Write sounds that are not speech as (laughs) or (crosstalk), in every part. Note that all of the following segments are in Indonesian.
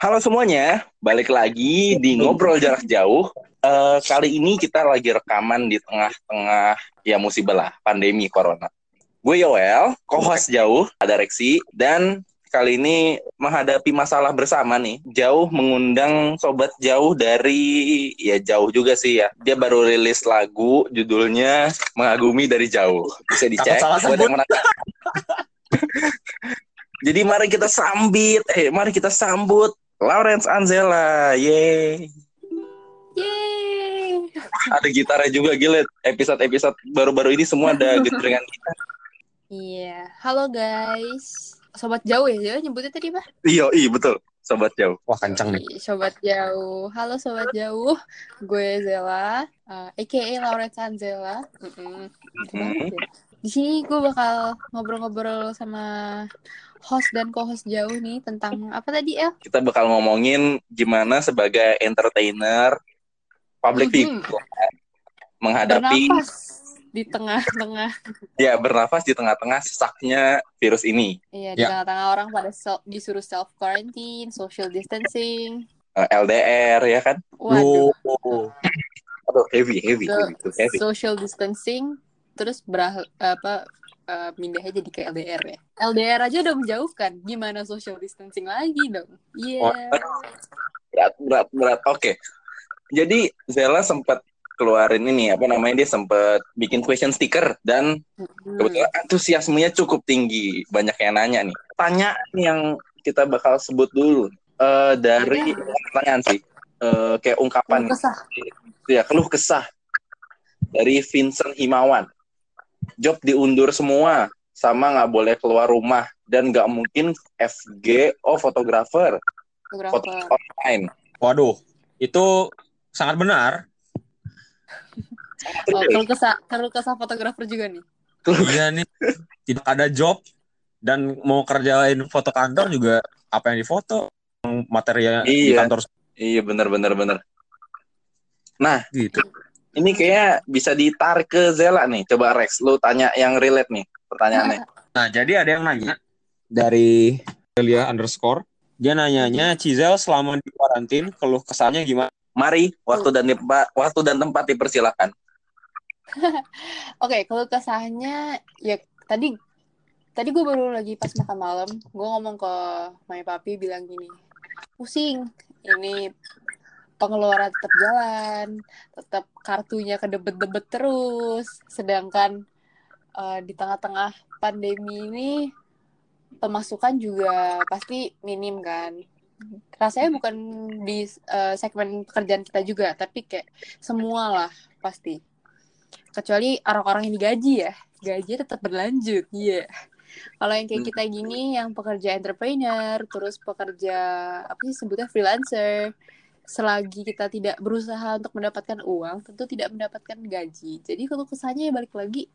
Halo semuanya, balik lagi di ngobrol jarak jauh. Eh, kali ini kita lagi rekaman di tengah-tengah ya musibah lah, pandemi corona. Gue Yoel, co-host jauh, ada Reksi, dan kali ini menghadapi masalah bersama nih. Jauh mengundang sobat jauh dari ya jauh juga sih ya. Dia baru rilis lagu judulnya Mengagumi dari Jauh. Bisa dicek salah buat yang (laughs) Jadi mari kita sambit, eh mari kita sambut Lawrence Anzela. Yeay. Yeay. Ada gitarnya juga gila. Episode-episode baru-baru ini semua ada (laughs) getaringan gitar. Iya, halo guys. Sobat jauh ya, Jauh nyebutnya tadi Pak? Iya, iya betul. Sobat jauh. Wah kencang nih. Ih, Sobat jauh. Halo sobat jauh. Gue Zela, uh, aka Laurence Anzela. Mm-mm. Gitu banget ya. Di sini gue bakal ngobrol-ngobrol sama host dan co-host jauh nih tentang apa tadi El? Kita bakal ngomongin gimana sebagai entertainer, public Mhm. figure menghadapi Bernafas di tengah-tengah. (laughs) ya bernafas di tengah-tengah sesaknya virus ini. Iya, di Ya. tengah-tengah orang pada sel- disuruh self quarantine, social distancing. Eh, LDR ya kan? Waduh. Loh. Aduh, heavy, heavy, So- heavy, heavy. social distancing terus berah apa eh, pindahnya jadi ke LDR ya. LDR aja udah menjauhkan, gimana social distancing lagi dong? Iya. Wah, berat berat berat oke jadi Zella sempat keluarin ini apa namanya dia sempat bikin question sticker dan Hmm. kebetulan antusiasmenya cukup tinggi banyak yang nanya nih tanya yang kita bakal sebut dulu Eh dari pertanyaan sih Eh, kayak ungkapan Keluh kesah. ya keluh kesah dari Vincent Himawan job diundur semua sama nggak boleh keluar rumah dan nggak mungkin FG oh fotografer foto Fotografer. online Waduh, itu sangat benar. Oh, keluh kesah, keluh kesah fotografer juga nih. Iya nih, tidak ada job dan mau kerjain foto kantor juga apa yang difoto material di Iya. kantor Iya benar benar benar. Nah gitu. Ini kayaknya bisa ditarik ke Zela nih. Coba Rex, lu tanya yang relate nih pertanyaannya. Nah, jadi ada yang nanya dari Celia underscore. Dia nanyanya, Cizel selama di karantin, keluh kesahnya gimana? Mari waktu dan tempat waktu dan tempat dipersilakan. (laughs) Oke, keluh kesahnya ya tadi tadi gue baru lagi pas makan malam, gue ngomong ke my papi bilang gini, pusing, ini pengeluaran tetap jalan, tetap kartunya kedebet-debet terus, sedangkan eh, di tengah-tengah pandemi ini pemasukan juga pasti minim kan. Rasanya bukan di eh, segmen pekerjaan kita juga, tapi kayak semua lah pasti. Kecuali orang-orang yang digaji ya, gaji tetap berlanjut, iya. Kalau yang kayak kita gini, yang pekerja entrepreneur, terus pekerja apa sih sebutnya freelancer, selagi kita tidak berusaha untuk mendapatkan uang, tentu tidak mendapatkan gaji. Jadi kalau kesannya ya balik lagi,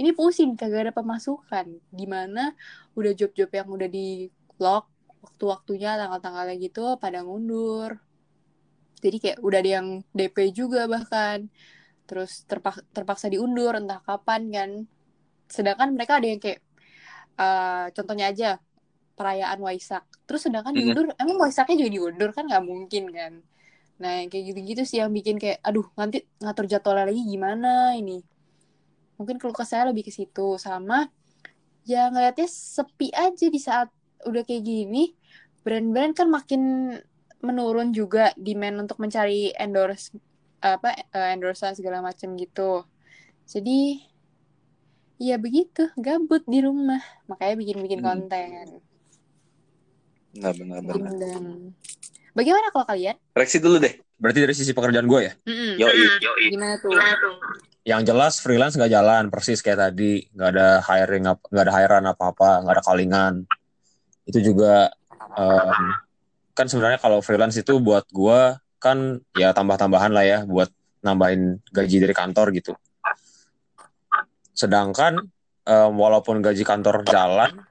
ini pusing kagak ada pemasukan. Di mana udah job-job yang udah di lock waktu-waktunya tanggal-tanggalnya gitu pada ngundur. Jadi kayak udah ada yang DP juga bahkan. Terus terpak- terpaksa diundur entah kapan kan. Sedangkan mereka ada yang kayak eh, contohnya aja perayaan Waisak. Terus sedangkan diundur, emang Waisaknya juga diundur kan nggak mungkin kan. Nah, kayak gitu-gitu sih yang bikin kayak, aduh, nanti ngatur jadwalnya lagi gimana ini. Mungkin kalau ke saya lebih ke situ. Sama, ya ngeliatnya sepi aja di saat udah kayak gini. Brand-brand kan makin menurun juga demand untuk mencari endorse apa eh, endorsean segala macam gitu. Jadi ya begitu, gabut di rumah. Makanya bikin-bikin Hmm. konten. Benar benar. Bagaimana kalau kalian? Reksi dulu deh. Berarti dari sisi pekerjaan gue ya? Mm-mm. Yo Gimana tuh? Yang jelas freelance nggak jalan, persis kayak tadi. Nggak ada hiring, nggak ada hirean apa-apa, nggak ada callingan. Itu juga, em, kan sebenarnya kalau freelance itu buat gue, kan ya tambah-tambahan lah ya, buat nambahin gaji dari kantor gitu. Sedangkan, em, walaupun gaji kantor jalan,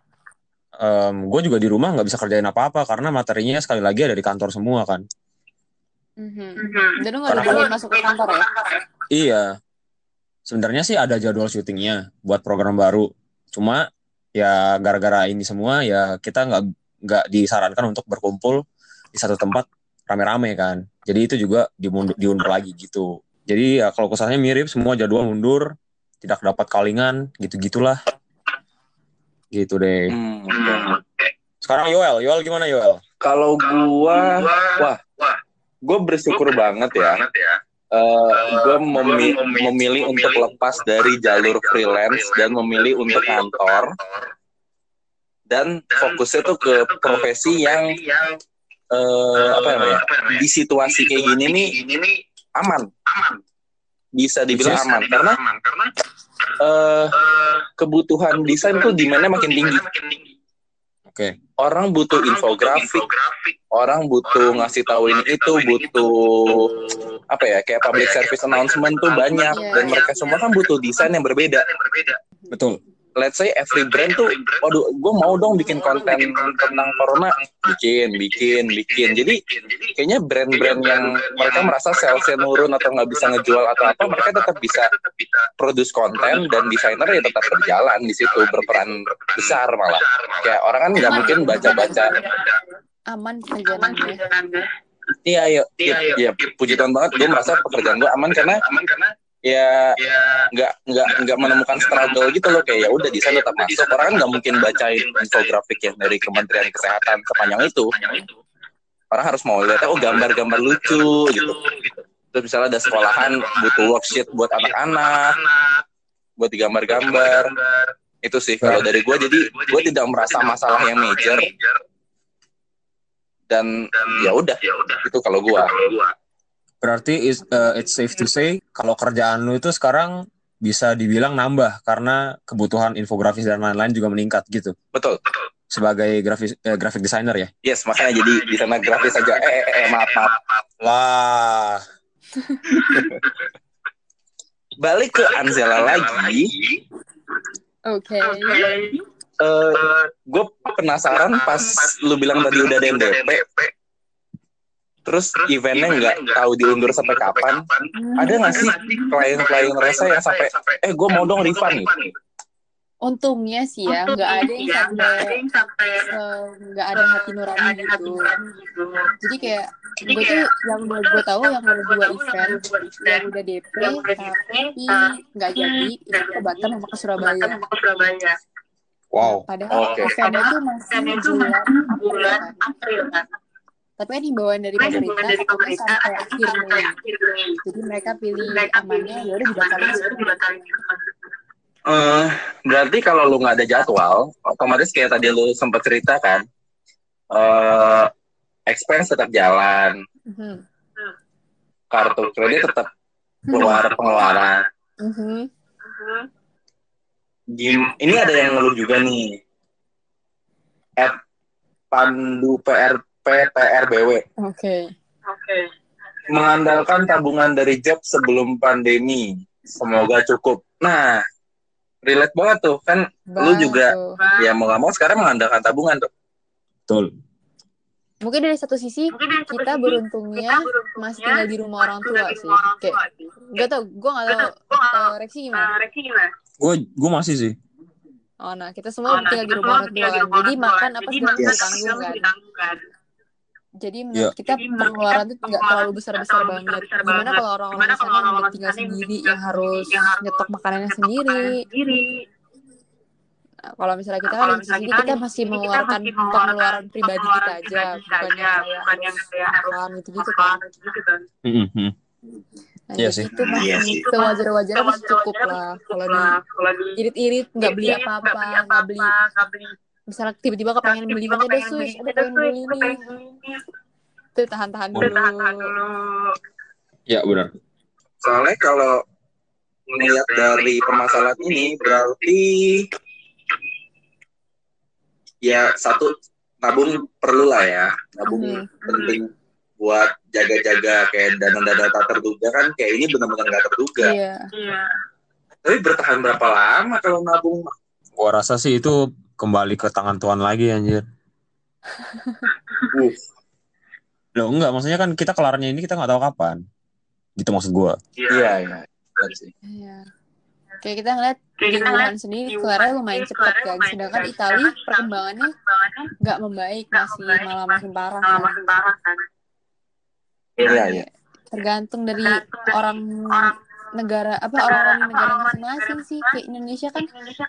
gue juga di rumah nggak bisa kerjain apa-apa, karena materinya sekali lagi ada di kantor semua kan. Mhm. Dan lu nggak dibolehin masuk ke kantor ya? Iya. Sebenarnya sih ada jadwal syutingnya buat program baru. Cuma ya gara-gara ini semua ya kita nggak nggak disarankan untuk berkumpul di di satu tempat rame-rame kan. Jadi itu juga dimundur, diundur lagi gitu. Jadi ya kalau kesannya mirip semua jadwal mundur, tidak dapat kalingan, gitu-gitulah. Gitu deh. Hmm. Sekarang Yoel, Yoel gimana Yoel? Kalau gua, wah, gue bersyukur banget ya. Eh, gue memi- memilih untuk lepas dari jalur freelance dan memilih untuk kantor dan fokusnya tuh ke profesi yang eh, apa namanya di situasi kayak gini nih aman bisa dibilang aman karena eh, kebutuhan desain tuh demandnya makin tinggi? Oke. orang butuh infografik. orang butuh ngasih tahu ini itu butuh apa ya kayak public service announcement tuh banyak dan mereka semua kan butuh desain yang berbeda. Betul. Let's say every brand tuh waduh gue mau dong bikin konten tentang corona. bikin bikin bikin jadi kayaknya brand-brand yang mereka merasa salesnya nurun atau nggak bisa ngejual atau apa mereka tetap bisa produce konten dan desainer ya tetap berjalan di situ berperan besar malah. kayak orang kan nggak mungkin baca-baca. aman pekerjaan anda iya iya iya iya, puji Tuhan banget. gue merasa pekerjaan gue aman karena ya nggak nggak nggak menemukan struggle gitu loh kayak ya udah desain tetap masuk. Orang kan nggak mungkin bacain infografik yang dari Kementerian Kesehatan sepanjang itu. Orang harus mau lihat oh gambar-gambar lucu gitu. terus misalnya ada sekolahan butuh worksheet buat anak-anak buat digambar-gambar. itu sih kalau dari gue jadi gue tidak merasa masalah yang major. dan ya udah itu kalau gue Berarti is, uh, it's safe to say kalau kerjaan lu itu sekarang bisa dibilang nambah karena kebutuhan infografis dan lain-lain juga meningkat gitu. betul Sebagai grafis eh, graphic designer ya. yes makanya jadi di sana grafis aja eh, eh, eh maaf maaf Lah. (laughs) balik ke Anzela lagi oke eh gue penasaran pas lu bilang tadi udah ada NDP terus eventnya nggak tahu diundur sampai kapan. ada nggak sih klien-klien resa yang sampai eh gue mau dong refund nih? Untungnya sih ya nggak ada yang sampai eh, nggak ada hati nurani gitu. jadi kayak gue tuh yang udah gue tahu yang ada dua event yang udah DP tapi nggak jadi itu ke Batam sama ke Surabaya. Wow. padahal Oke. eventnya tuh masih bulan April kan tapi kan himbauan dari pemerintah katanya sampai akhir Mei jadi mereka pilih amannya ya udah dibatalin. Eh, berarti kalau lu nggak ada jadwal otomatis kayak tadi lu sempat cerita kan eh expense tetap jalan. Mhm. kartu kredit tetap keluar pengeluaran. Mhm. Gim- ini ada yang ngeluh juga nih. At Pandu PRP PRBW Oke. mengandalkan tabungan dari job sebelum pandemi. Semoga cukup. Nah, relate banget tuh kan. Lu juga- Bantu. Ya mau nggak mau sekarang mengandalkan tabungan tuh. Betul. Mungkin dari satu sisi kita beruntungnya masih tinggal di rumah orang tua sih. Kayak gak tau, gue gak tau uh, Reksi gimana. Gue gue masih sih. Oh nah, kita semua tinggal di rumah orang tua. Jadi makan apa segala macam Yes. ditanggung kan. Jadi menurut Iya. kita pengeluaran tuh nggak terlalu besar-besar banget. Gimana kalau orang-orang di sana yang tinggal sendiri yang harus nyetok makanannya sendiri. Nah, kalau misalnya kita kan di sini kita masih mengeluarkan pengeluaran pribadi kita aja, bukannya kayak harus makan gitu-gitu kan. Mhm. Nah, Iya jadi sih. itu masih Iya sih. sewajar-wajarnya masih cukup lah. Kalau di irit-irit nggak beli apa-apa, nggak beli misalnya tiba-tiba kepengen beli ini ada sus, ada pengen beli ini. Tuh tahan-tahan dulu. Ya benar. Soalnya kalau melihat dari permasalahan ini berarti ya satu tabung perlu lah ya. Tabung Mhm. penting buat jaga-jaga kayak dana-dana tak terduga kan kayak ini benar-benar nggak terduga. Iya. Tapi bertahan berapa lama kalau nabung? Gua rasa sih itu kembali ke tangan Tuhan lagi anjir. Uh, Loh enggak, maksudnya kan kita kelarnya ini kita nggak tahu kapan. Gitu maksud gua. iya iya. Sih. Iya. Kayak kita ngeliat di Wuhan sendiri keluarnya lumayan cepat kan. Sedangkan Italia perkembangannya nggak membaik, masih malah makin parah kan. Iya, iya. Tergantung dari orang negara apa orang-orang di negara masing-masing sih. Kayak Indonesia kan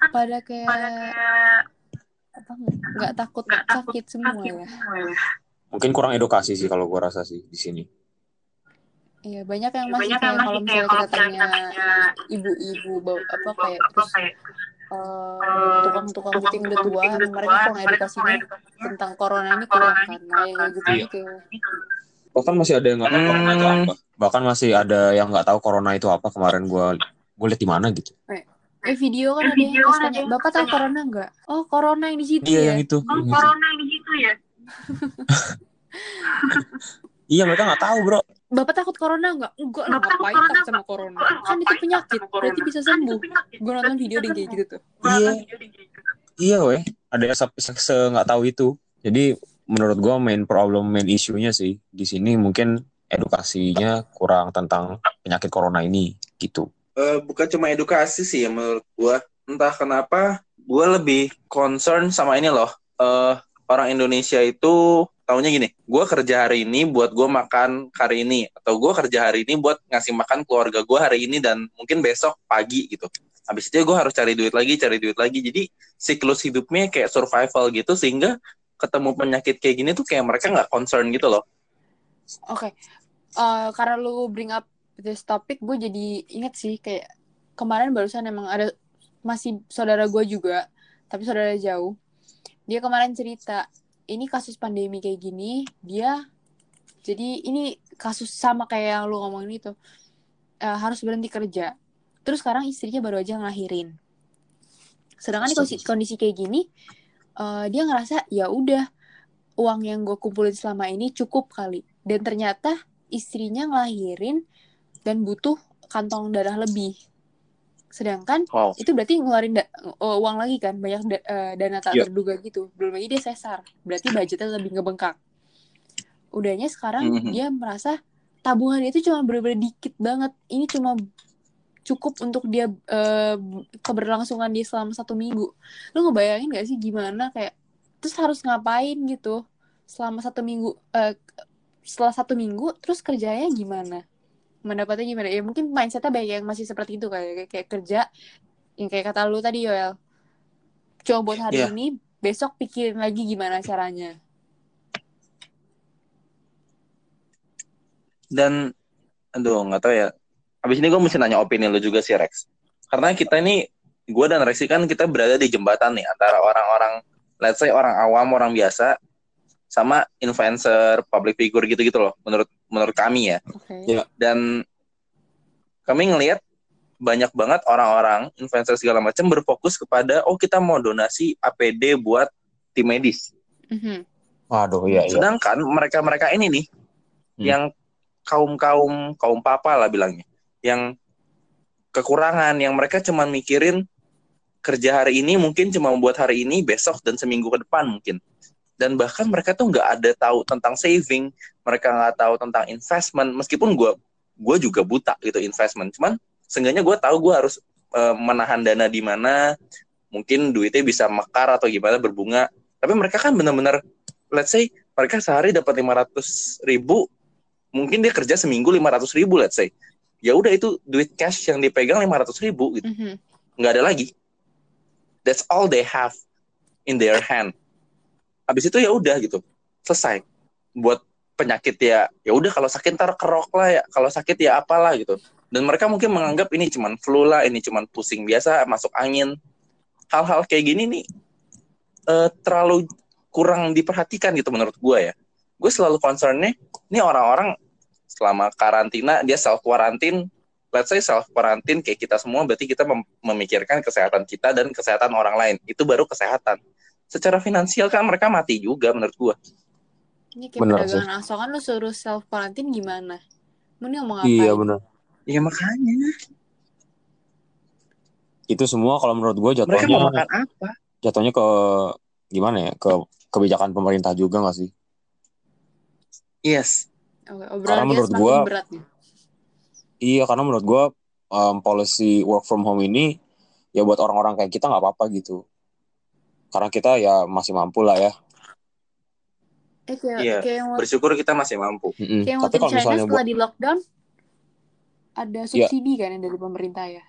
pada kayak apa nggak takut sakit semua ya. Mungkin kurang edukasi sih kalau gua rasa sih di sini. Iya banyak yang masih kayak kalau misalnya kita tanya ibu-ibu apa kayak terus eh, tukang-tukang kucing udah tua mereka kurang edukasinya tentang corona ini kurang yang kayak gitu Iya. kayak Bahkan masih ada yang nggak tahu Hmm. corona itu apa. Bahkan masih ada yang nggak tahu corona itu apa kemarin gua gue lihat di mana gitu. eh video kan ada yang terus tanya bapak tahu corona nggak oh corona yang di situ Iya ya yang itu. yang itu. (laughs) Iya mereka nggak tahu bro. bapak takut corona nggak enggak lah ngapain takut sama corona kan itu penyakit berarti bisa sembuh gue nonton video deh kayak gitu tuh Iya. Iya weh. Ada yang se- se- se- nggak tahu itu. Jadi menurut gua main problem main isunya sih di sini mungkin edukasinya kurang tentang penyakit corona ini gitu. Eh, bukan cuma edukasi sih ya menurut gua. Entah kenapa gua lebih concern sama ini loh. Eh orang Indonesia itu taunya gini, gua kerja hari ini buat gua makan hari ini atau gua kerja hari ini buat ngasih makan keluarga gua hari ini dan mungkin besok pagi gitu. Habis itu gua harus cari duit lagi, cari duit lagi. Jadi siklus hidupnya kayak survival gitu sehingga ketemu penyakit kayak gini tuh kayak mereka nggak concern gitu loh. Oke, Eh, karena lu bring up this topic, gue jadi inget sih kayak kemarin barusan emang ada masih saudara gue juga, tapi saudara jauh. Dia kemarin cerita, ini kasus pandemi kayak gini, dia jadi ini kasus sama kayak yang lu ngomongin itu Eh, harus berhenti kerja. Terus sekarang istrinya baru aja ngelahirin. Sedangkan di kondisi, kondisi kayak gini, eh, dia ngerasa ya udah uang yang gue kumpulin selama ini cukup kali. Dan ternyata istrinya ngelahirin dan butuh kantong darah lebih. Sedangkan Wow. itu berarti ngeluarin da- eh, uang lagi kan, banyak da- eh, dana tak Iya. terduga gitu. Belum lagi dia sesar, berarti budgetnya lebih ngebengkak. Udahnya sekarang Mhm. dia merasa tabungan itu cuma bener-bener dikit banget. Ini cuma cukup untuk dia eh, keberlangsungan dia selama satu minggu. Lu ngebayangin gak sih gimana kayak terus harus ngapain gitu selama satu minggu eh, setelah satu minggu terus kerjanya gimana mendapatnya gimana? Ya mungkin mindsetnya banyak yang masih seperti itu kayak kayak kerja yang kayak kata lu tadi Yoel. Cuma buat hari Iya. ini besok pikirin lagi gimana caranya. Dan aduh nggak tahu ya. Habis ini gue mesti nanya opini lu juga sih Rex. Karena kita ini gue dan Rex ini kan kita berada di jembatan nih antara orang-orang let's say orang awam orang biasa sama influencer public figure gitu-gitu loh menurut menurut kami ya oke Iya. dan kami ngelihat banyak banget orang-orang influencer segala macam berfokus kepada oh kita mau donasi APD buat tim medis Mhm. Waduh iya. Sedangkan mereka-mereka ini nih Hmm. yang kaum-kaum kaum papa lah bilangnya, yang kekurangan, yang mereka cuma mikirin kerja hari ini mungkin cuma buat hari ini, besok dan seminggu ke depan mungkin. Dan bahkan mereka tuh nggak ada tahu tentang saving, mereka nggak tahu tentang investment. Meskipun gue gue juga buta gitu investment, cuman seenggaknya gue tahu gue harus eh, menahan dana di mana, mungkin duitnya bisa mekar atau gimana berbunga. Tapi mereka kan benar-benar let's say mereka sehari dapat 500 ribu mungkin dia kerja seminggu 500 ribu let's say ya udah itu duit cash yang dipegang 500 ribu gitu Mhm. nggak ada lagi that's all they have in their hand habis itu ya udah gitu. Selesai. Buat penyakit ya ya udah kalau sakit ntar kerok lah ya. Kalau sakit ya apalah gitu. Dan mereka mungkin menganggap ini cuman flu lah ini cuman pusing biasa masuk angin. Hal-hal kayak gini nih eh, terlalu kurang diperhatikan gitu menurut gue ya. Gue selalu concernnya ini orang-orang selama karantina dia self quarantine let's say self quarantine kayak kita semua berarti kita mem- memikirkan kesehatan kita dan kesehatan orang lain. Itu baru kesehatan secara finansial kan mereka mati juga menurut gue ini kayak Bener pedagangan asongan lu suruh self quarantine gimana? Mau nih ngomong apa? Iya benar. ya makanya. Itu semua kalau menurut mereka jatuhnya mau makan apa? jatuhnya ke gimana ya ke kebijakan pemerintah juga nggak sih? yes. Oke, Karena obrolan kita menurut gua- berat nih. Iya karena menurut gue um, policy work from home ini ya buat orang-orang kayak kita nggak apa-apa gitu karena kita ya masih mampu lah ya Eh, kayak, Iya, kayak, yang- Bersyukur kita masih mampu. Mm-mm. kayak yang tapi waktu kalau China misalnya setelah buat di lockdown ada subsidi kan yang dari pemerintah ya.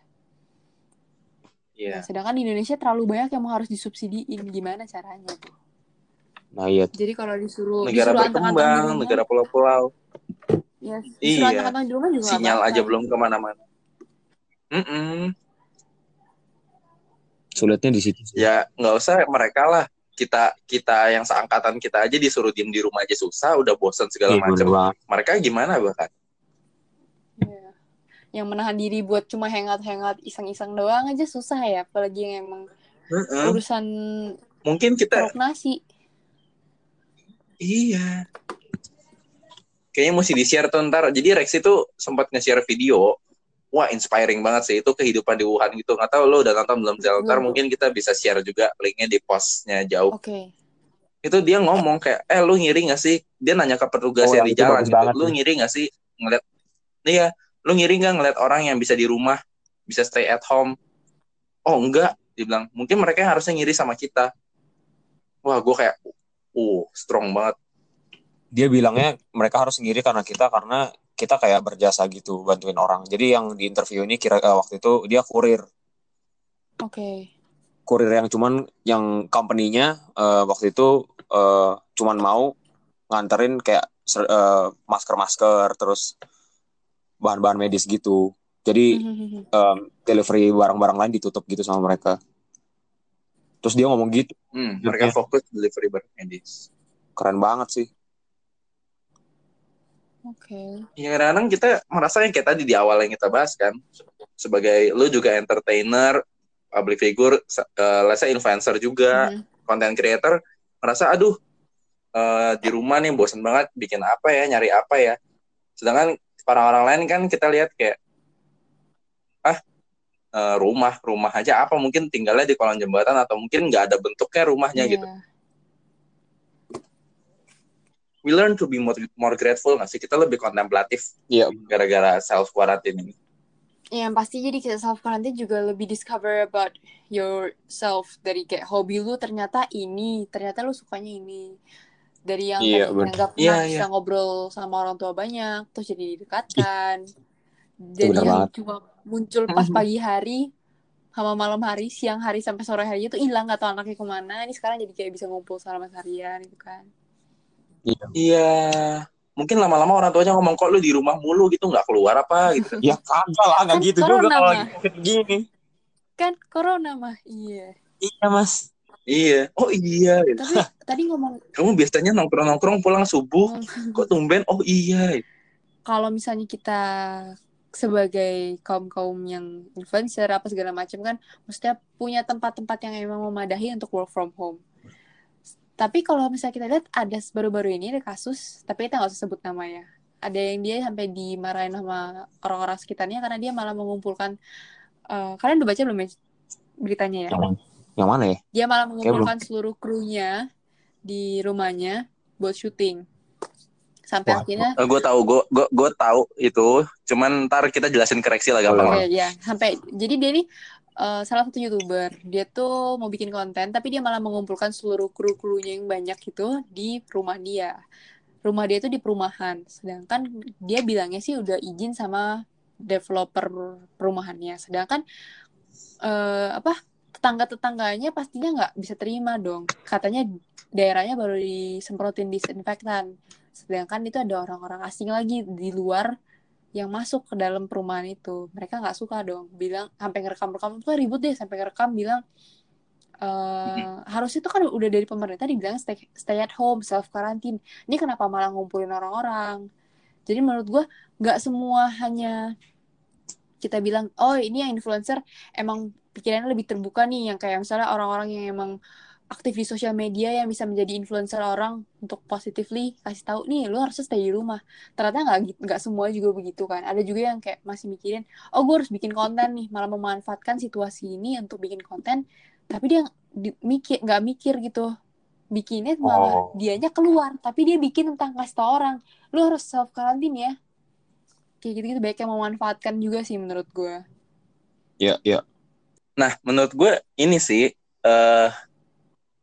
Iya. Nah, sedangkan di Indonesia terlalu banyak yang harus disubsidiin. Gimana caranya tuh? nah iya Jadi kalau disuruh Negara disuruh berkembang, negara pulau-pulau, ya, disuruh Iya. anteng-anteng di rumah juga sinyal aja belum ke mana-mana. Mm-mm. Sulitnya di situ. Ya nggak usah mereka lah. Kita kita yang seangkatan kita aja disuruh diem di rumah aja susah, udah bosan segala bener macam. Mereka gimana bahkan? Iya. Yang menahan diri buat cuma hangout-hangout iseng-iseng doang aja susah ya, apalagi yang emang Mm-mm. urusan Mungkin kita nasi. Iya. Kayaknya mesti di-share tuh ntar. Jadi Rex itu sempat nge-share video. Wah, inspiring banget sih. Itu kehidupan di Wuhan gitu. Nggak tahu lo udah nonton belum, Zel? Ntar mungkin kita bisa share juga linknya di postnya jauh. Oke. Itu dia ngomong kayak, eh lu ngiri nggak sih? Dia nanya ke petugas Oh, yang di itu jalan gitu. banget Lu ngiri nggak sih ngeliat? Iya, lu ngiri nggak ngeliat orang yang bisa di rumah, bisa stay at home? Oh enggak, dibilang. Mungkin mereka yang harusnya ngiri sama kita. Wah, gue kayak, uh, strong banget. dia bilangnya mereka harus ngiri karena kita karena kita kayak berjasa gitu bantuin orang. Jadi yang di interview ini kira eh, waktu itu dia kurir. Oke. kurir yang cuman yang company-nya eh, waktu itu eh, cuman mau nganterin kayak eh, masker-masker terus bahan-bahan medis gitu. Jadi (laughs) em, delivery barang-barang lain ditutup gitu sama mereka. Terus dia ngomong gitu. Hmm, mereka fokus delivery barang medis. keren banget sih Oke. Ya kadang-kadang kita merasa yang kayak tadi di awal yang kita bahas kan, sebagai lu juga entertainer, public figure, eh, let's say influencer juga, Mhm. content creator, merasa aduh eh, di rumah nih bosen banget bikin apa ya, nyari apa ya. Sedangkan para orang lain kan kita lihat kayak ah eh, rumah, rumah aja apa mungkin tinggalnya di kolong jembatan atau mungkin nggak ada bentuknya rumahnya Iya. gitu. We learn to be more, more grateful nggak sih? Kita lebih kontemplatif iya gara-gara self quarantine ini. Yang pasti jadi kita self quarantine juga lebih discover about yourself dari kayak hobi lu ternyata ini, ternyata lu sukanya ini. Dari yang Iya, tadinya bener. nggak pernah Iya, bisa iya. ngobrol sama orang tua banyak, terus jadi didekatkan. Jadi bener yang banget. cuma muncul pas (laughs) pagi hari sama malam hari, siang hari sampai sore hari itu hilang nggak tahu anaknya ke mana. Ini sekarang jadi kayak bisa ngumpul selama seharian gitu kan. Iya. Mungkin lama-lama orang tuanya ngomong kok lu di rumah mulu gitu nggak keluar apa gitu. (laughs) ya kagak lah nggak Kan gitu corona, juga kalau gini Kan corona mah, iya. iya mas iya. Oh iya. gitu. Tapi tadi ngomong Kamu biasanya nongkrong-nongkrong pulang subuh. Kok tumben? Oh iya. kalau misalnya kita sebagai kaum kaum yang influencer apa segala macam kan, maksudnya punya tempat-tempat yang emang memadahi untuk work from home. Tapi kalau misalnya kita lihat ada baru-baru ini ada kasus, tapi kita nggak usah sebut namanya. Ada yang dia sampai dimarahin sama orang-orang sekitarnya karena dia malah mengumpulkan. eh, kalian udah baca belum ya beritanya ya? yang yang mana ya Dia malah mengumpulkan seluruh krunya di rumahnya buat syuting. Sampai Wah, akhirnya gue tahu, gue gue gue tahu itu. Cuman ntar kita jelasin koreksi lah gampang. Oke, ya. Sampai jadi dia nih eh, salah satu youtuber. Dia tuh mau bikin konten, tapi dia malah mengumpulkan seluruh kru-krunya yang banyak itu di rumah dia. Rumah dia itu di perumahan. Sedangkan dia bilangnya sih udah izin sama developer perumahannya. Sedangkan eh, apa tetangga-tetangganya pastinya nggak bisa terima dong. Katanya daerahnya baru disemprotin disinfektan. Sedangkan itu ada orang-orang asing lagi di luar yang masuk ke dalam perumahan itu. Mereka nggak suka dong. Bilang sampai ngerekam-rekam tuh ribut deh sampai ngerekam bilang eh harusnya itu kan udah dari pemerintah dibilang stay, stay at home, self quarantine. Ini kenapa malah ngumpulin orang-orang? Jadi menurut gua nggak semua hanya kita bilang oh ini yang influencer emang pikirannya lebih terbuka nih yang kayak misalnya orang-orang yang emang aktif di sosial media yang bisa menjadi influencer orang untuk positively kasih tahu nih lu harusnya stay di rumah. Ternyata nggak gitu- nggak semua juga begitu kan. Ada juga yang kayak masih mikirin oh gue harus bikin konten nih malah memanfaatkan situasi ini untuk bikin konten. Tapi dia di- mikir nggak mikir gitu. Bikinnya malah Oh. dianya keluar tapi dia bikin tentang kasih tau orang lu harus self quarantine ya. Kayak gitu-gitu banyak yang memanfaatkan juga sih menurut gue Iya, iya. Nah, menurut gue ini sih eh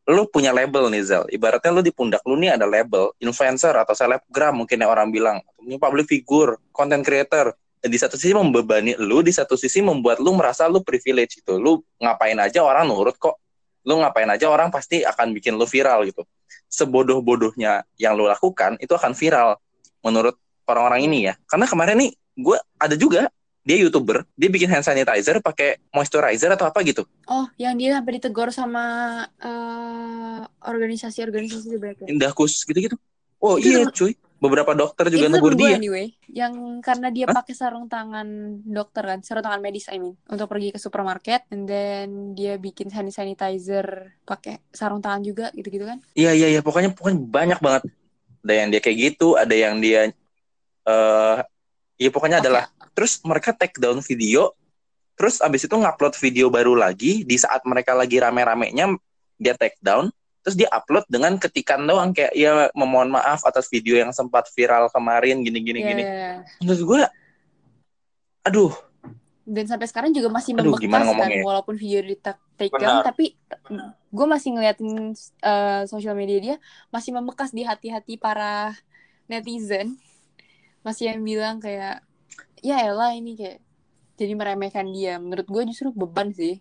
lu punya label nih Zal. Ibaratnya lu di pundak lu nih ada label influencer atau selebgram mungkin yang orang bilang. Ini public figure, content creator. Di satu sisi membebani lu, di satu sisi membuat lu merasa lu privilege gitu. Lu ngapain aja orang nurut kok. Lu ngapain aja orang pasti akan bikin lu viral gitu. Sebodoh-bodohnya yang lu lakukan itu akan viral menurut orang-orang ini ya. Karena kemarin nih gue ada juga dia youtuber, dia bikin hand sanitizer pakai moisturizer atau apa gitu. oh yang dia sampai ditegur sama eh, organisasi-organisasi banyak ya? Indahkus gitu-gitu. Oh Itu iya temen- cuy, beberapa dokter juga negur dia. anyway yang karena dia Hah? pakai sarung tangan dokter kan sarung tangan medis I mean untuk pergi ke supermarket and then dia bikin hand sanitizer pakai sarung tangan juga gitu-gitu kan Iya iya iya, pokoknya pokoknya banyak banget. Ada yang dia kayak gitu, ada yang dia eh ya pokoknya Pakai- adalah terus mereka take down video, terus abis itu ngupload video baru lagi di saat mereka lagi rame-ramenya dia take down, terus dia upload dengan ketikan doang kayak ya memohon maaf atas video yang sempat viral kemarin gini gini Iya, gini. iya, iya. Menurut gue, aduh dan sampai sekarang juga masih Aduh, membekas kan ngomongnya? walaupun video di ta- take down Benar. tapi gue masih ngeliatin eh, sosial media dia masih membekas di hati-hati para netizen masih yang bilang kayak ya elah ini kayak jadi meremehkan dia menurut gue justru beban sih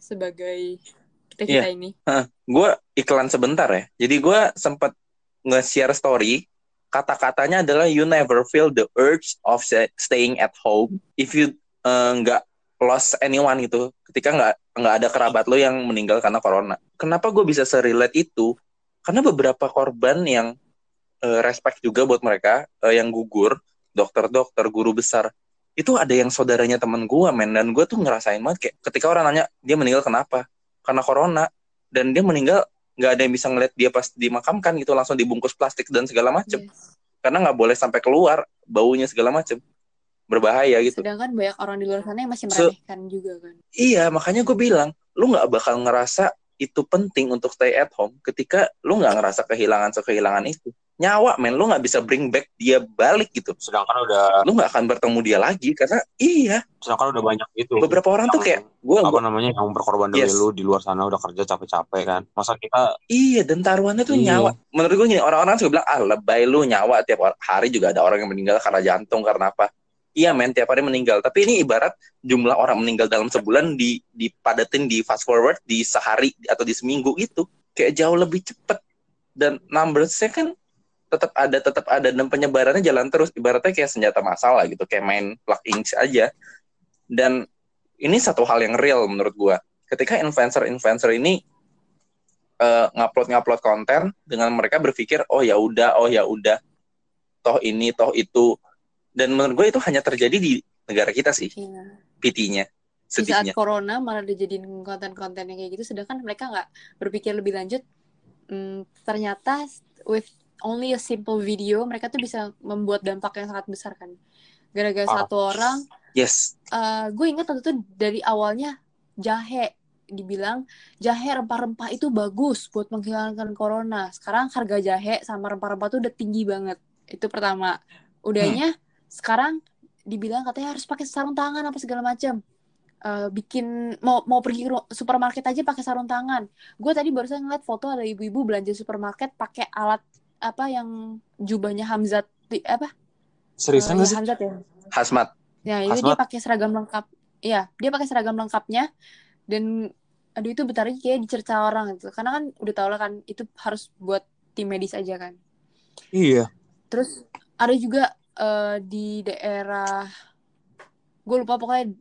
sebagai kita kita Iya. ini gue iklan sebentar ya. Jadi gue sempat nge-share story. Kata-katanya adalah you never feel the urge of staying at home if you eh, nggak lost anyone gitu. Ketika nggak nggak ada kerabat lo yang meninggal karena corona. Kenapa gue bisa serelate itu? Karena beberapa korban yang eh, respect juga buat mereka eh, yang gugur, dokter-dokter, guru besar. Itu ada yang saudaranya temen gue, men. Dan gue tuh ngerasain banget kayak ketika orang nanya dia meninggal kenapa? Karena corona dan dia meninggal nggak ada yang bisa ngeliat dia pas dimakamkan gitu langsung dibungkus plastik dan segala macem Yes. karena nggak boleh sampai keluar baunya segala macem berbahaya gitu sedangkan banyak orang di luar sana yang masih So- meremehkan juga kan iya makanya gue bilang lu nggak bakal ngerasa itu penting untuk stay at home ketika lu nggak ngerasa kehilangan sekehilangan itu nyawa men lu nggak bisa bring back dia balik gitu Sedangkan udah lu nggak akan bertemu dia lagi karena iya sedangkan udah banyak gitu. beberapa orang tuh kayak gue apa namanya yang berkorban demi Yes. lu di luar sana udah kerja capek-capek kan. Masa kita Iya, dan taruhannya tuh Iya. nyawa. Menurut gue gini, orang-orang juga bilang, ah lebay lu nyawa tiap hari juga ada orang yang meninggal karena jantung, karena apa. Iya men, tiap hari meninggal. Tapi ini ibarat jumlah orang meninggal dalam sebulan di dipadatin di fast forward di sehari atau di seminggu gitu. Kayak jauh lebih cepet. Dan numbersnya kan tetap ada, tetap ada. Dan penyebarannya jalan terus. Ibaratnya kayak senjata massal lah gitu. Kayak main plug inch aja. Dan ini satu hal yang real menurut gua. Ketika influencer-influencer ini eh, ngupload-ngupload konten dengan mereka berpikir oh ya udah oh ya udah toh ini toh itu dan menurut gue itu hanya terjadi di negara kita sih Iya. pitinya di saat sedihnya corona malah dijadiin konten-konten yang kayak gitu sedangkan mereka nggak berpikir lebih lanjut Hmm, ternyata with only a simple video mereka tuh bisa membuat dampak yang sangat besar kan. Gara-gara Parah. satu orang yes. gue ingat waktu itu dari awalnya jahe dibilang jahe rempah-rempah itu bagus buat menghilangkan corona. Sekarang harga jahe sama rempah-rempah tuh udah tinggi banget. Itu pertama. Udahnya sekarang dibilang katanya harus pakai sarung tangan apa segala macam. Eh, bikin mau mau pergi ke supermarket aja pakai sarung tangan. Gue tadi barusan ngeliat foto ada ibu-ibu belanja supermarket pakai alat apa yang jubahnya Hamzat di- apa seriusan nggak ya, sih? Hamzat ya Hasmat Ya, itu dia pakai seragam lengkap. Iya, dia pakai seragam lengkapnya dan aduh itu bentar lagi kayak dicerca orang gitu. Karena kan udah tau lah kan itu harus buat tim medis aja kan. Iya. Terus ada juga eh, di daerah gue lupa pokoknya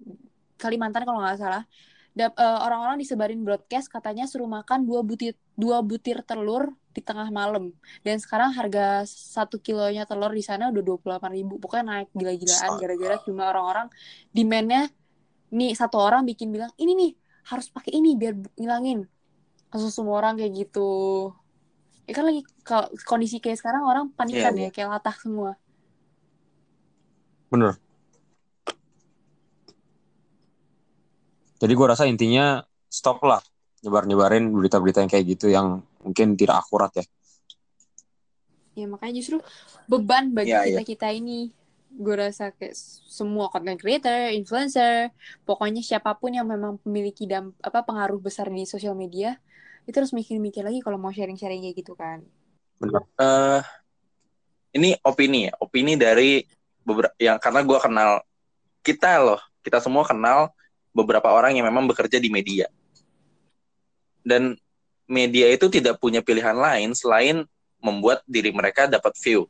Kalimantan kalau nggak salah. Dap- eh, orang-orang disebarin broadcast katanya suruh makan dua butir dua butir telur di tengah malam. Dan sekarang harga satu kilonya telur di sana udah dua puluh ribu. Pokoknya naik gila-gilaan gara-gara cuma orang-orang demandnya nih satu orang bikin bilang ini nih harus pakai ini biar ngilangin. Langsung semua orang kayak gitu. Ya kan lagi kondisi kayak sekarang orang panikan Iya, ya kayak latah semua. Bener. Jadi gue rasa intinya stop lah nyebar-nyebarin berita-berita yang kayak gitu yang mungkin tidak akurat ya. ya makanya justru beban bagi Iya, kita kita ini gue rasa kayak semua content creator, influencer, pokoknya siapa pun yang memang memiliki damp apa pengaruh besar di sosial media, itu harus mikir-mikir lagi kalau mau sharing-sharing kayak gitu kan. Benar. Eh, ini opini ya, opini dari beberapa yang karena gue kenal kita loh, kita semua kenal beberapa orang yang memang bekerja di media. Dan media itu tidak punya pilihan lain selain membuat diri mereka dapat view.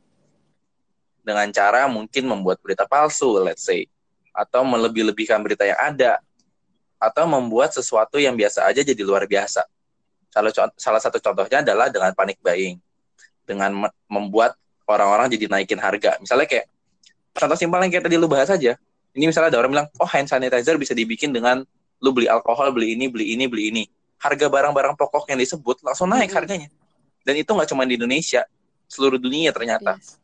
Dengan cara mungkin membuat berita palsu, let's say. Atau melebih-lebihkan berita yang ada. Atau membuat sesuatu yang biasa aja jadi luar biasa. Salah, salah satu contohnya adalah dengan panic buying. Dengan membuat orang-orang jadi naikin harga. Misalnya kayak, contoh simpel yang kayak tadi lu bahas aja. Ini misalnya ada orang bilang, oh hand sanitizer bisa dibikin dengan lu beli alkohol, beli ini, beli ini, beli ini. Harga barang-barang pokok yang disebut langsung naik harganya. Dan itu nggak cuma di Indonesia, seluruh dunia ternyata. Yes.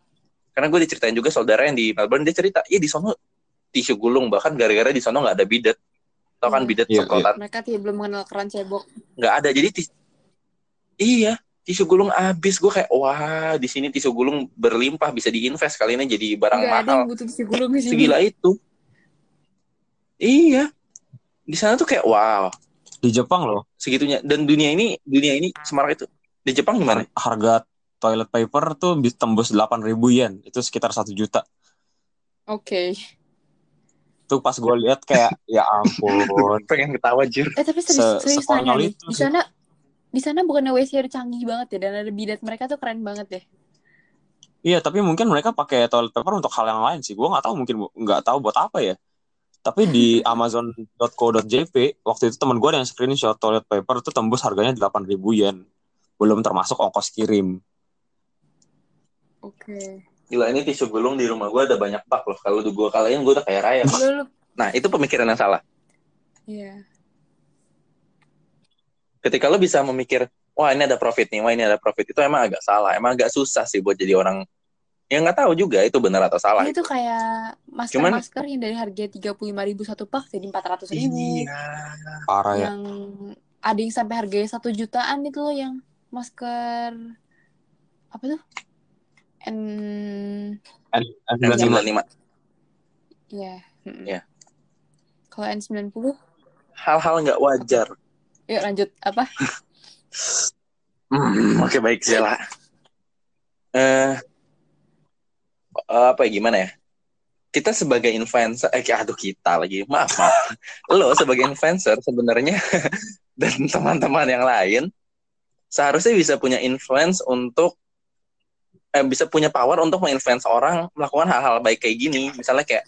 Karena gue diceritain juga saudara yang di Melbourne, dia cerita, iya di sono tisu gulung, bahkan gara-gara di sono nggak ada bidet. Tau kan Iya. bidet Iya, semprotan? Mereka tidak belum mengenal keran cebok. Nggak ada. Jadi tis- iya, tisu gulung habis. Gue kayak, wah di sini tisu gulung berlimpah, bisa diinvest kali ini jadi barang Nggak ada mahal. yang butuh tisu gulung di sini. Segila itu. Iya. Di sana tuh kayak, wow, Di Jepang loh, segitunya. Dan dunia ini, dunia ini semarak itu. Di Jepang gimana? har- harga toilet paper tuh bisa tembus 8.000 yen. Itu sekitar satu juta. Oke. Tuh pas gue lihat kayak, (laughs) ya ampun. Pengen ketawa, Jir. Eh tapi serius, Se- serius nanya nih. itu Di sana di sana bukannya WC ada canggih banget ya dan ada bidet mereka tuh keren banget deh. Iya, tapi mungkin mereka pakai toilet paper untuk hal yang lain sih. Gue nggak tahu mungkin nggak tahu buat apa ya. Tapi di amazon.co.jp waktu itu teman gue yang screenshot toilet paper tuh tembus harganya 8.000 yen. Belum termasuk ongkos kirim. Oke. Gila, ini tisu gulung di rumah gue ada banyak bak loh. Kalau gue kalahin, gue udah kayak raya. Nah, itu pemikiran yang salah. Iya. Ketika lo bisa memikir, wah ini ada profit nih, wah ini ada profit. Itu emang agak salah. Emang agak susah sih buat jadi orang yang nggak tahu juga itu benar atau salah. Ini tuh kayak Cuman- masker-masker yang dari harga 35.000 satu pak jadi 400.000. Iya. Parah ya. Yang ada yang sampai harganya satu jutaan itu loh yang masker apa tuh? N N95. N95. ya. mm-mm. Iya. Kalau N90, Hal-hal nggak wajar. yuk lanjut apa? (laughs) Hmm, Oke baik Zela. Eh, apa ya gimana ya? Kita sebagai influencer, eh aduh kita lagi, maaf maaf. Lo sebagai influencer sebenarnya (laughs) dan teman-teman yang lain seharusnya bisa punya influence untuk eh, bisa punya power untuk menginfluence orang melakukan hal-hal baik kayak gini. Misalnya kayak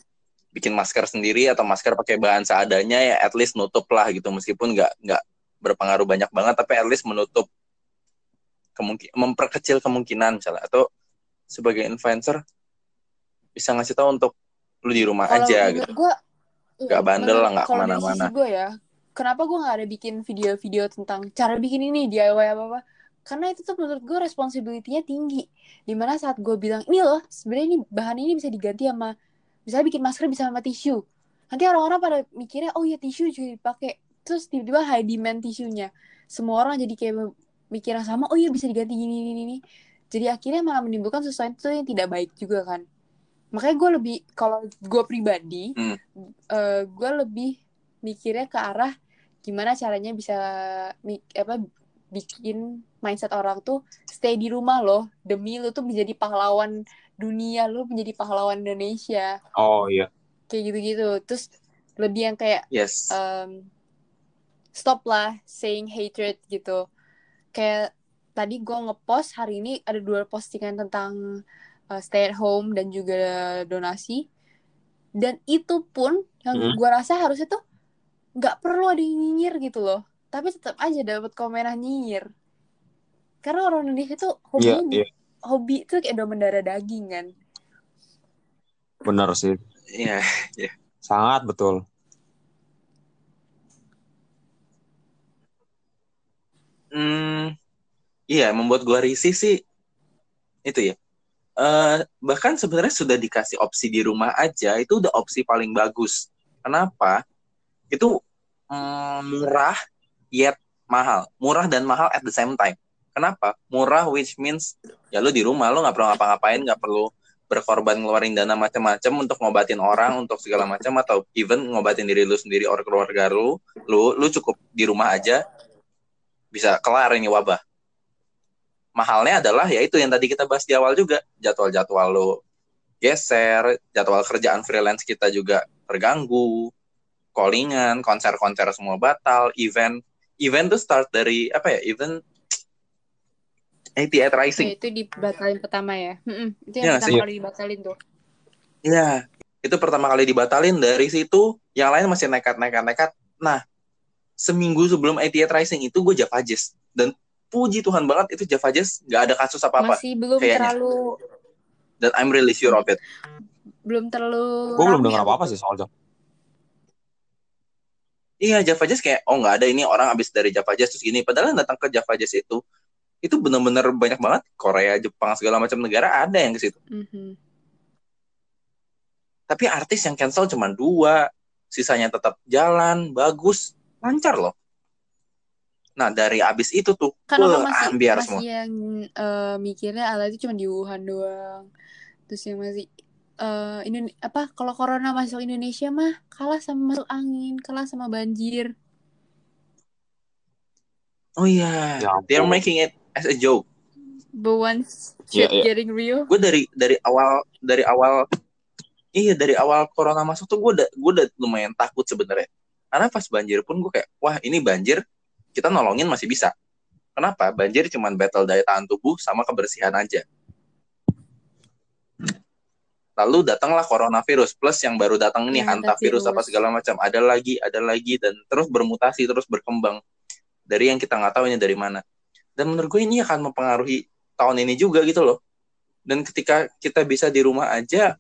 bikin masker sendiri atau masker pakai bahan seadanya ya at least nutup lah gitu meskipun nggak nggak berpengaruh banyak banget tapi at least menutup kemungkin memperkecil kemungkinan misalnya atau sebagai influencer bisa ngasih tahu untuk lu di rumah Kalau aja gitu. gua, Nggak bandel lah, nggak dari ke mana-mana. gue ya, kenapa gue nggak ada bikin video-video tentang cara bikin ini DIY apa apa? Karena itu tuh menurut gue responsibility-nya tinggi. Di mana saat gue bilang ini loh, sebenarnya ini bahan ini bisa diganti sama, misalnya bikin masker bisa sama tisu. Nanti orang-orang pada mikirnya, oh iya tisu juga dipakai. Terus tiba-tiba high demand tisunya. Semua orang jadi kayak mikirnya sama, oh iya bisa diganti gini gini gini. Jadi akhirnya malah menimbulkan sesuatu yang tidak baik juga kan. Makanya gue lebih, kalau gue pribadi, Hmm. eh, gue lebih mikirnya ke arah gimana caranya bisa apa bikin mindset orang tuh stay di rumah loh demi lu tuh menjadi pahlawan dunia lu menjadi pahlawan Indonesia Oh iya. kayak gitu-gitu terus lebih yang kayak Yes. um, stop lah saying hatred gitu kayak tadi gue ngepost hari ini ada dua postingan tentang uh, stay at home dan juga donasi dan itu pun yang Hmm. gue rasa harusnya tuh nggak perlu ada yang nyinyir gitu loh tapi tetap aja dapat komenan nyinyir karena orang Indonesia tuh Iya, hobinya iya. hobi itu kayak udah mendarah daging kan Benar sih. Iya. Sangat betul. Hmm, iya, membuat gua risih sih itu ya. Eh, bahkan sebenarnya sudah dikasih opsi di rumah aja, itu udah opsi paling bagus. Kenapa? Itu mm, murah yet mahal. Murah dan mahal at the same time. Kenapa? Murah which means ya lu di rumah lu nggak perlu ngapa-ngapain, nggak perlu berkorban ngeluarin dana macam-macam untuk ngobatin orang untuk segala macam atau even ngobatin diri lu sendiri or keluarga lu lu lu cukup di rumah aja bisa kelar ini wabah mahalnya adalah ya itu yang tadi kita bahas di awal juga jadwal-jadwal lu geser jadwal kerjaan freelance kita juga terganggu callingan konser-konser semua batal event event tuh start dari apa ya event 88 Rising Ya, itu dibatalin pertama ya. Mm-mm, Itu Iya, yang pertama sih. kali dibatalin tuh. Iya, itu pertama kali dibatalin dari situ, yang lain masih nekat-nekat-nekat. Nah, seminggu sebelum 88 Rising itu gue Java Jazz dan puji Tuhan banget itu Java Jazz nggak ada kasus apa-apa Masih belum kayaknya. terlalu dan I'm really sure of it. belum terlalu Gue belum dengar apa-apa sih soal Java. Iya, Java Jazz kayak oh nggak ada ini orang abis dari Java Jazz terus gini. Padahal yang datang ke Java Jazz itu itu benar-benar banyak banget Korea, Jepang segala macam negara ada yang ke situ. Mhm. Tapi artis yang cancel cuma dua, sisanya tetap jalan, bagus, lancar loh. Nah dari abis itu tuh, Kan orang masih ambiar masih semua. yang eh, mikirnya ala itu cuma di Wuhan doang. Terus yang masih eh ini apa kalau corona masuk Indonesia mah kalah sama masuk angin, kalah sama banjir. Oh iya, Ya they're ampun. making it as a joke. But once Iya, shit iya. getting real, Gue dari dari awal dari awal iya dari awal corona masuk tuh gue udah gue udah lumayan takut sebenarnya. Karena pas banjir pun gue kayak wah ini banjir kita nolongin masih bisa. Kenapa? Banjir cuman battle daya tahan tubuh sama kebersihan aja. Lalu datanglah coronavirus plus yang baru datang ini Ya, hantavirus apa hantavirus. segala macam. Ada lagi, ada lagi dan terus bermutasi, terus berkembang dari yang kita nggak tahu ini dari mana. Dan menurut gue ini akan mempengaruhi tahun ini juga gitu loh. Dan ketika kita bisa di rumah aja,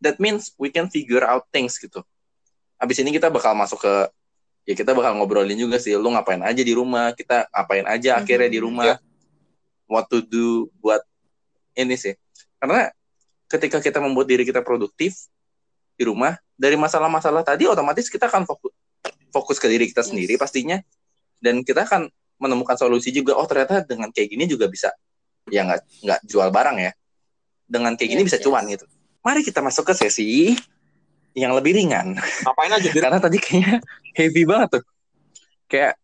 that means we can figure out things gitu. Habis ini kita bakal masuk ke ya kita bakal ngobrolin juga sih lu ngapain aja di rumah, kita ngapain aja akhirnya di rumah. What to do buat ini sih. Karena ketika kita membuat diri kita produktif di rumah, dari masalah-masalah tadi otomatis kita akan fokus fokus ke diri kita Yes. sendiri pastinya dan kita akan menemukan solusi juga oh ternyata dengan kayak gini juga bisa ya nggak nggak jual barang ya dengan kayak gini Yes, bisa yes. cuan gitu mari kita masuk ke sesi yang lebih ringan Ngapain aja (laughs) karena tadi kayaknya heavy banget tuh kayak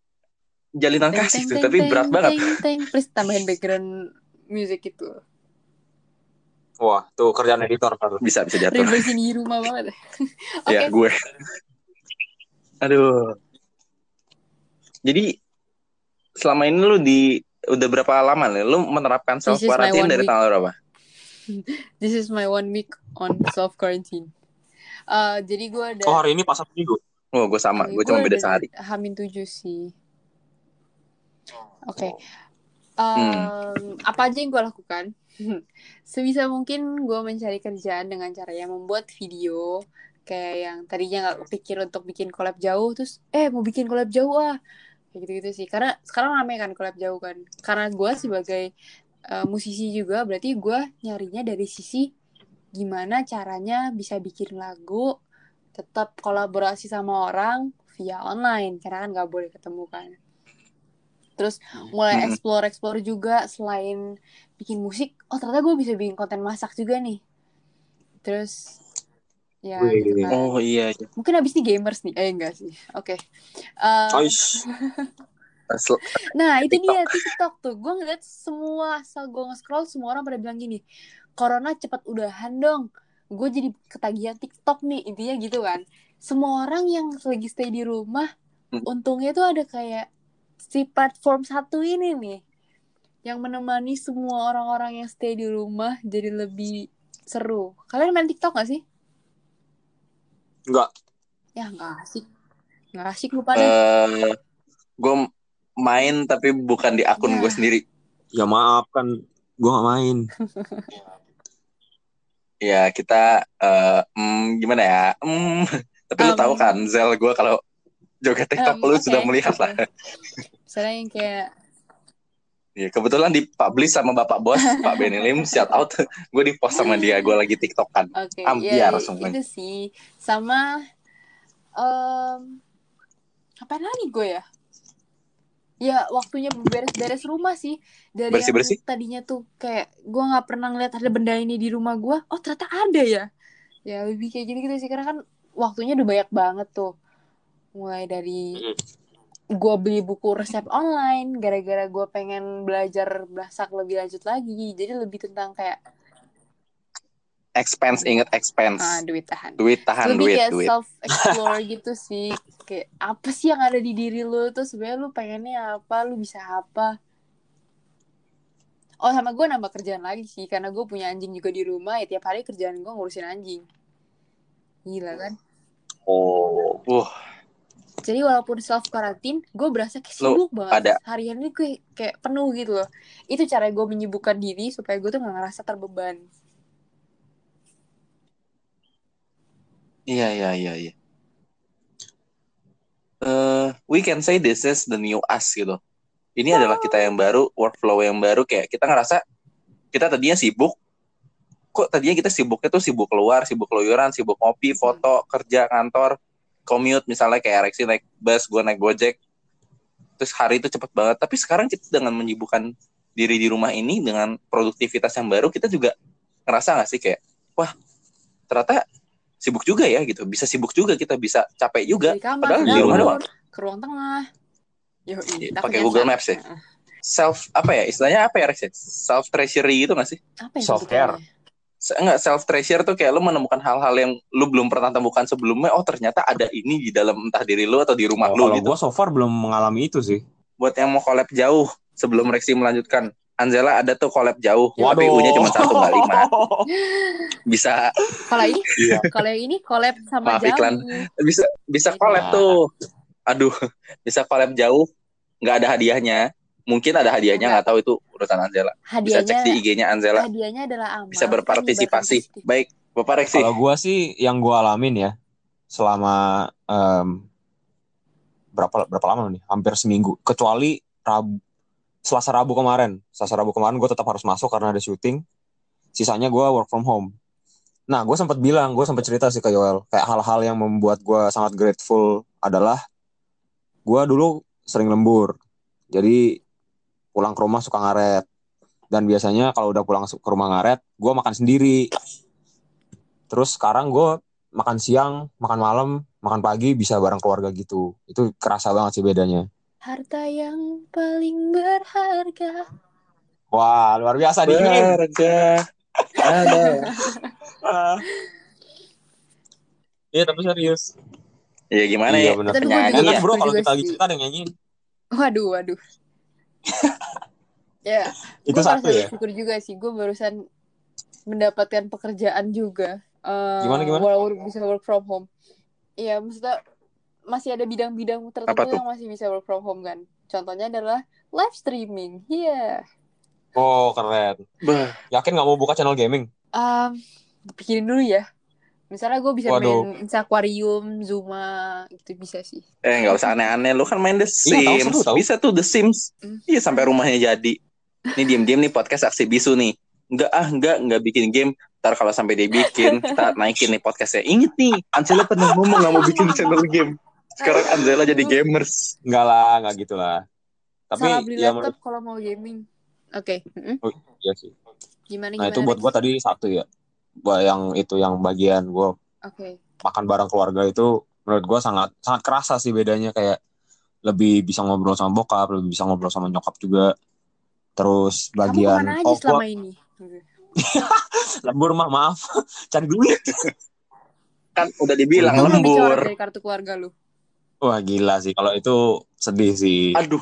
jalinan Teng, kasih teng, tuh teng, tapi teng, berat banget teng, teng. Please tambahin background music itu. Wah, tuh kerjaan editor ntar. bisa bisa diatur Reverse di rumah banget. (laughs) Oke. ya gue aduh jadi selama ini lu di udah berapa lama nih lu menerapkan self quarantine dari week. tanggal berapa (laughs) This is my one week on self quarantine. Uh, jadi gue ada Oh, hari ini pas satu minggu. oh gue sama gue cuma beda sehari Hamin tujuh sih. Oke. Oh. Um, Apa aja yang gue lakukan? (laughs) Sebisa mungkin gue mencari kerjaan dengan cara yang membuat video kayak yang tadinya nggak kepikir untuk bikin collab jauh terus eh mau bikin collab jauh ah kayak gitu gitu sih karena sekarang rame kan collab jauh kan karena gue sebagai uh, musisi juga berarti gue nyarinya dari sisi gimana caranya bisa bikin lagu tetap kolaborasi sama orang via online karena kan nggak boleh ketemu kan terus mulai Mm-mm. explore explore juga selain bikin musik oh ternyata gue bisa bikin konten masak juga nih terus ya Wih. gitu kan oh iya iya. mungkin abis ini gamers nih eh enggak sih oke Eh, Aish. Sel- (laughs) Nah itu TikTok. dia TikTok tuh Gue ngeliat semua Asal gue nge-scroll Semua orang pada bilang gini Corona cepat udahan dong Gue jadi ketagihan TikTok nih Intinya gitu kan Semua orang yang lagi stay di rumah Hmm. Untungnya tuh ada kayak Si platform satu ini nih Yang menemani semua orang-orang yang stay di rumah Jadi lebih seru Kalian main TikTok gak sih? Enggak. Ya gak asik Gak asik lupa deh eh gue main tapi bukan di akun Ya. gue sendiri Ya maaf kan gue gak main. (laughs) ya kita eh mm, gimana ya Mm, (laughs) tapi lu Um, tahu kan Zel gue kalau joget TikTok Em, lu sudah melihat lah. Misalnya yang kayak Ya, kebetulan dipublish sama bapak bos (laughs) Pak Benny Lim shout out (laughs) gue di post sama dia gue lagi tiktokan Oke, Ambiar ya itu sih. Sama em ngapain lagi gue ya? Ya waktunya beres-beres rumah sih. Dari Bersih-bersih? yang tadinya tuh kayak gue nggak pernah ngeliat ada benda ini di rumah gue oh ternyata ada ya? Ya lebih kayak gitu gitu sih. Karena kan waktunya udah banyak banget tuh. Mulai dari gue beli buku resep online gara-gara gue pengen belajar masak lebih lanjut lagi. Jadi lebih tentang kayak Expense, inget expense. ah, duit tahan. Duit tahan lebih duit, kayak duit. self explore (laughs) gitu sih. Kayak apa sih yang ada di diri lu? Tuh sebenarnya lu pengennya apa? Lu bisa apa? Oh sama gue nambah kerjaan lagi sih. Karena gue punya anjing juga di rumah ya tiap hari kerjaan gue ngurusin anjing. Gila kan? Oh, uh, jadi walaupun self karantin gue berasa kayak Lu sibuk banget. ada- harian ini gue kayak penuh gitu loh. Itu cara gue menyibukkan diri supaya gue tuh gak ngerasa terbeban iya iya iya iya. Eh, we can say this is the new us gitu. Ini adalah kita yang baru, workflow yang baru kayak kita ngerasa kita tadinya sibuk. Kok tadinya kita sibuknya tuh sibuk keluar, sibuk keluyuran, sibuk ngopi, foto, kerja, kantor, commute misalnya kayak Rexi naik bus, gue naik Gojek. Terus hari itu cepet banget. Tapi sekarang kita dengan menyibukkan diri di rumah ini dengan produktivitas yang baru, kita juga ngerasa gak sih kayak, wah ternyata sibuk juga ya gitu. Bisa sibuk juga kita bisa capek juga. dari kamar padahal di rumah doang. ke ruang tengah Yo, Iya, pakai Google Maps ya? Self apa ya istilahnya apa ya Rex? ya? Self treasury gitu gak sih? apa ya Self-care. sebutannya? Se- Enggak self treasure tuh kayak lu menemukan hal-hal yang lu belum pernah temukan sebelumnya. Oh ternyata ada ini di dalam entah diri lu atau di rumah Oh, lu kalau gitu. gue so far belum mengalami itu sih. Buat yang mau collab jauh sebelum Rexi melanjutkan. Anzela ada tuh collab jauh, tapi Waduh. U-nya cuma satu nggak lima. (laughs) Bisa kalau ini Iya. kalau yang ini collab sama Maaf, jauh iklan. bisa bisa collab Nah. tuh. Aduh, bisa collab jauh, nggak ada hadiahnya. Mungkin ada hadiahnya, nggak tahu itu urusan Anzela. Bisa cek di IG-nya Anzela. hadiahnya adalah amal Bisa kan berpartisipasi. Baik, Bapak Rexi. Kalau gue sih yang gue alamin ya selama em, berapa berapa lama nih? Hampir seminggu. Kecuali Rabu, Selasa Rabu kemarin. Selasa Rabu kemarin gue tetap harus masuk karena ada syuting. Sisanya gue work from home. Nah, gue sempat bilang, gue sempat cerita sih ke Yoel, kayak hal-hal yang membuat gue sangat grateful adalah gue dulu sering lembur. Jadi pulang ke rumah suka ngaret. Dan biasanya kalau udah pulang ke rumah ngaret, gue makan sendiri. Terus sekarang gue makan siang, makan malam, makan pagi bisa bareng keluarga gitu. Itu kerasa banget sih bedanya. Harta yang paling berharga Wah, luar biasa dingin. Berharga. Ada. (laughs) Iya, tapi serius. Ya gimana Iya, ya? gue Penyanyi juga Enak ya. bro kalau kita lagi cerita ada yang nyanyiin. waduh waduh (laughs) ya Itu gue satu merasa ya. bersyukur juga sih gue barusan mendapatkan pekerjaan juga Eh, Gimana, gimana? walaupun bisa work from home Iya maksudnya masih ada bidang-bidang Apa tertentu tuh? yang masih bisa work from home kan contohnya adalah live streaming iya Oh, keren. Bah, Yakin nggak mau buka channel gaming? Em, pikirin dulu ya misalnya gue bisa Waduh. main Aquarium Zuma itu bisa sih eh nggak usah aneh-aneh. Lu kan main The Iya, tahu, Sims. seru, tahu. Bisa tuh The Sims. Hmm. Iya sampai rumahnya jadi. Nih diem-diem nih podcast aksi bisu nih. Enggak ah, enggak, enggak bikin game. Ntar kalau sampai dia bikin, (laughs) kita naikin nih podcastnya. Ingat nih, Ansela pernah ngomong nggak mau bikin channel game. Sekarang Anzela jadi gamers. Enggak lah, nggak gitu lah. Tapi salah beli ya laptop kalau mau gaming oke mm-mm. menurut iya sih. gimana Nah, gimana itu buat gua tadi satu ya. Buat yang itu yang bagian gua oke makan bareng keluarga itu menurut gua sangat sangat kerasa sih bedanya kayak lebih bisa ngobrol sama bokap, lebih bisa ngobrol sama nyokap juga. Terus kamu bagian ke mana aja oh, selama gua ini (laughs) lembur mah maaf, (laughs) cari duit. Kan udah dibilang kamu lembur. dari kartu keluarga lu Wah gila sih kalau itu sedih sih. Aduh,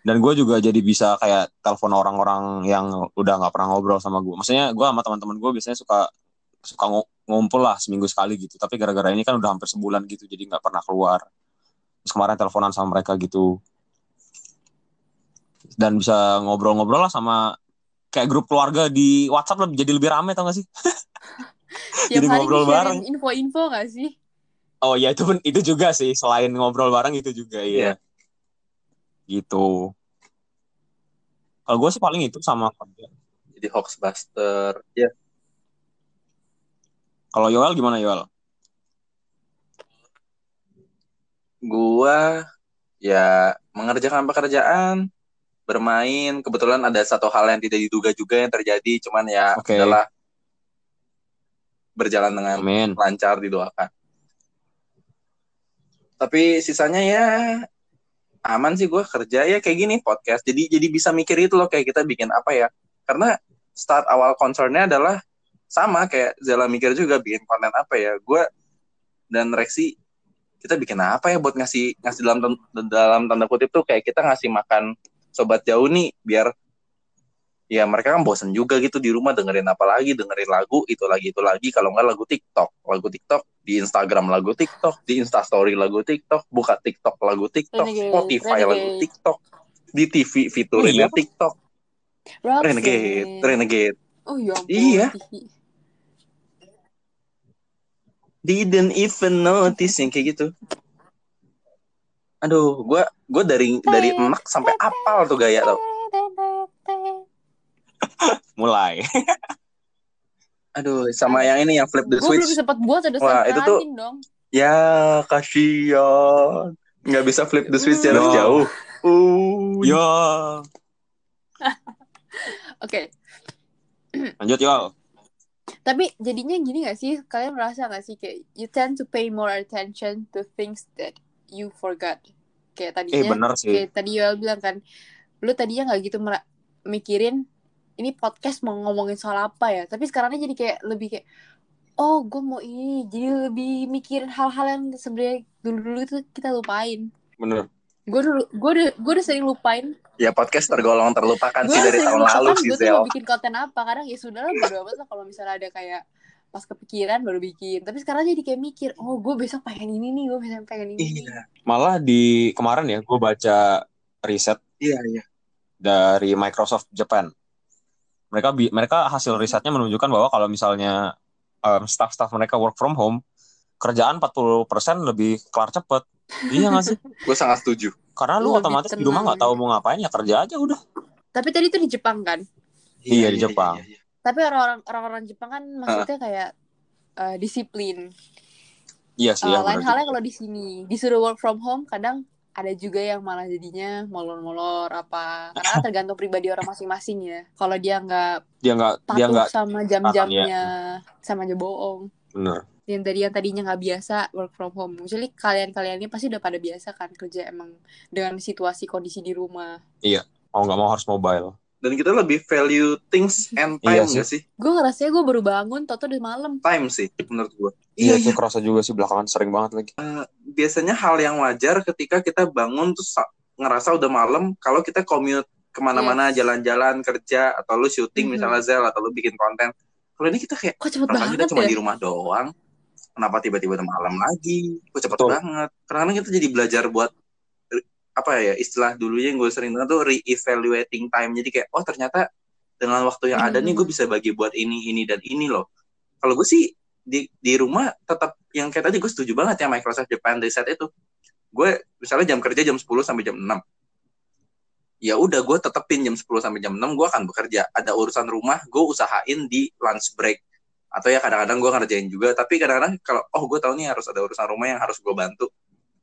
Dan gue juga jadi bisa kayak telepon orang-orang yang udah nggak pernah ngobrol sama gue. Maksudnya gue sama teman-teman gue biasanya suka suka ngumpul lah seminggu sekali gitu. Tapi gara-gara ini kan udah hampir sebulan gitu, jadi nggak pernah keluar. Terus kemarin teleponan sama mereka gitu. Dan bisa ngobrol-ngobrol lah sama kayak grup keluarga di WhatsApp lebih jadi lebih rame tau gak sih? (laughs) Jadi ngobrol bareng. info-info gak sih Oh ya itu pun- itu juga sih selain ngobrol bareng itu juga Iya. ya. Gitu. Kalau gue sih paling itu sama kerja. jadi hoaxbuster. Ya, Kalau Yoel gimana Yoel? gua ya mengerjakan pekerjaan, bermain. Kebetulan ada satu hal yang tidak diduga juga yang terjadi, cuman ya Oke. adalah berjalan dengan Amin. lancar didoakan. Tapi sisanya ya aman sih gue kerja ya kayak gini podcast. Jadi jadi bisa mikir itu loh kayak kita bikin apa ya. Karena start awal concernnya adalah sama kayak Zela mikir juga bikin konten apa ya. Gue dan Rexi kita bikin apa ya buat ngasih ngasih dalam dalam tanda kutip tuh kayak kita ngasih makan sobat jauh nih biar ya mereka kan bosen juga gitu di rumah dengerin apa lagi dengerin lagu itu lagi itu lagi kalau nggak lagu TikTok lagu TikTok di Instagram lagu TikTok di Instastory lagu TikTok buka TikTok lagu TikTok Renegade, Spotify lagu Renegade. TikTok di TV fiturinnya Iya. TikTok. Renegade Renegade Oh ya ampun. Iya. Didn't even notice yang kayak gitu aduh gue gue dari dari enak sampai apal tuh gaya tau (laughs) Mulai. (laughs) aduh sama yang ini yang flip the Gue belum switch sempat buat ada Wah, itu tuh- dong. Ya, kasihan. Nggak bisa flip the switch jarak No. jauh. Uh, Yo. (laughs) Oke. Lanjut yo. Tapi jadinya gini gak sih? Kalian merasa gak sih kayak you tend to pay more attention to things that you forgot. Kayak Eh tadinya bener sih. kayak tadi Yoel bilang kan, lu tadinya nggak gitu mikirin ini podcast mau ngomongin soal apa ya. Tapi sekarangnya jadi kayak lebih kayak oh gue mau ini jadi lebih mikirin hal-hal yang sebenarnya dulu-dulu itu kita lupain. Bener. Gue dulu gue udah gue udah sering lupain ya podcast tergolong terlupakan sih dari tahun lalu sih gue tuh mau bikin konten apa kadang ya sudah lah bodo amat lah kalau misalnya ada kayak pas kepikiran baru bikin tapi sekarang jadi kayak mikir oh gue besok pengen ini nih gue besok pengen ini. Iya, Malah di kemarin ya gue baca riset iya, iya. dari Microsoft Japan. Mereka bi- mereka hasil risetnya menunjukkan bahwa kalau misalnya um, staff-staff mereka work from home, kerjaan 40% lebih kelar cepet. Iya nggak sih? (laughs) Gue sangat setuju. Karena lu Lebih otomatis di rumah nggak tahu mau ngapain ya kerja aja udah. tapi tadi tuh di Jepang kan Iya, di Jepang. iya. tapi orang-orang orang-orang Jepang kan maksudnya kayak eh, disiplin Iya sih Eh, ya. lain bener halnya kalau di sini disuruh work from home kadang ada juga yang malah jadinya molor-molor apa karena (laughs) tergantung pribadi orang masing-masing ya kalau dia nggak Dia nggak dia patuh nggak sama jam-jamnya sama aja bohong bener. yang tadi yang tadinya nggak biasa work from home. Jadi kalian-kalian ini pasti udah pada biasa kan kerja emang dengan situasi kondisi di rumah. Mau nggak mau harus mobile. Dan kita lebih value things and Iya time sih. nggak sih? Gue ngerasanya gue baru bangun, toto udah malam. Time sih menurut gue. Iya, itu kerasa juga sih belakangan sering banget lagi. Biasanya hal yang wajar ketika kita bangun terus sa- ngerasa udah malam kalau kita commute ke mana-mana Yes. jalan-jalan kerja atau lu syuting Mhm. misalnya Zel atau lu bikin konten. Kalau ini kita kayak Kok cepet Perasaan kita banget cuma ya? di rumah doang. Kenapa tiba-tiba udah malam lagi? Kok cepet Betul. banget. Kadang-kadang kita jadi belajar buat apa ya istilah dulunya yang gue sering dengar tuh re-evaluating time. Jadi kayak oh ternyata dengan waktu yang ada nih gue bisa bagi buat ini, ini dan ini loh. Kalau gue sih di di rumah tetap yang kayak tadi gue setuju banget ya Microsoft Japan Reset itu. Gue misalnya jam kerja jam 10 sampai jam 6. Ya udah gue tetepin jam 10 sampai jam 6 gue akan bekerja. Ada urusan rumah gue usahain di lunch break atau ya kadang-kadang gue ngerjain juga tapi kadang-kadang kalau oh gue tahu nih harus ada urusan rumah yang harus gue bantu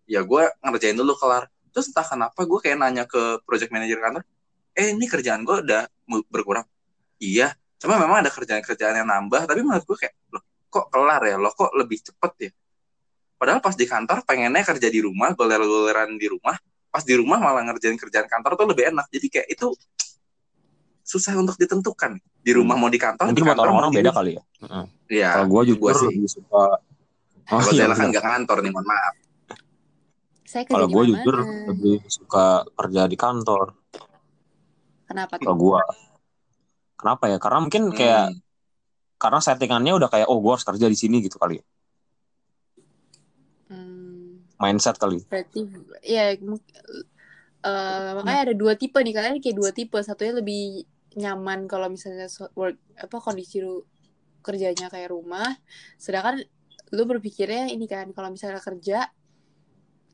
ya gue ngerjain dulu kelar terus entah kenapa gue kayak nanya ke project manager kantor eh ini kerjaan gue udah berkurang iya cuma memang ada kerjaan-kerjaan yang nambah tapi menurut gue kayak loh kok kelar ya loh kok lebih cepet ya padahal pas di kantor pengennya kerja di rumah goler-goleran di rumah pas di rumah malah ngerjain kerjaan kantor tuh lebih enak jadi kayak itu susah untuk ditentukan di rumah mau di kantor Mungkin di kantor orang-orang beda kali ya. Heeh. Iya, Kalau gue jujur gua sih. lebih suka. Oh, kalau iya, kan nggak kantor nih, mohon maaf. Kalau gue jujur lebih suka kerja di kantor. Kenapa tuh? Kalau gue. Kenapa ya? Karena mungkin kayak Hmm. Karena settingannya udah kayak oh gue harus kerja di sini gitu kali. ya. Hmm, Mindset kali. berarti ya eh, makanya ada dua tipe nih kalian kayak dua tipe satunya lebih nyaman kalau misalnya work apa kondisi ru- kerjanya kayak rumah sedangkan lu berpikirnya ini kan kalau misalnya kerja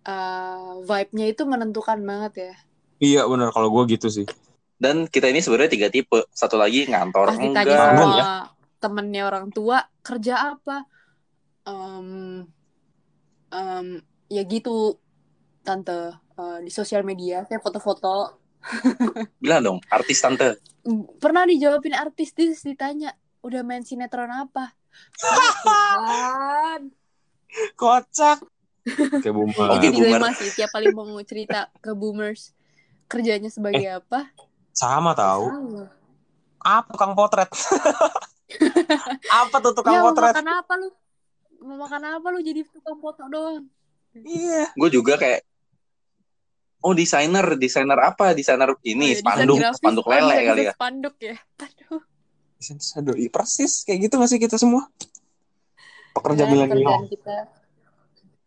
eh, vibe-nya itu menentukan banget ya Iya bener kalau gue gitu sih. Dan kita ini sebenarnya tiga tipe. Satu lagi ngantor ditanya enggak. Sama ya. Temennya orang tua kerja apa Em, em, ya gitu tante eh, di sosial media kayak foto-foto (laughs) Bilang dong, artis tante. pernah dijawabin artis terus ditanya udah main sinetron apa Tuhan. Kocak. (laughs) Kayak boomer. Oke, jadi boomer. dilema sih tiap kali mau cerita ke boomers kerjanya sebagai apa Sama tahu. Apa tukang potret? (laughs) apa tuh tukang ya mau potret? makan apa lu mau makan apa lu jadi tukang foto doang Iya. Gue juga kayak Oh desainer, desainer apa? Desainer ini Oh, ya, spanduk, grafis. spanduk lele kali desain ya. spanduk ya aduh Aduh, iya, persis kayak gitu masih kita semua. Pekerja Ya, milenial. pekerjaan kita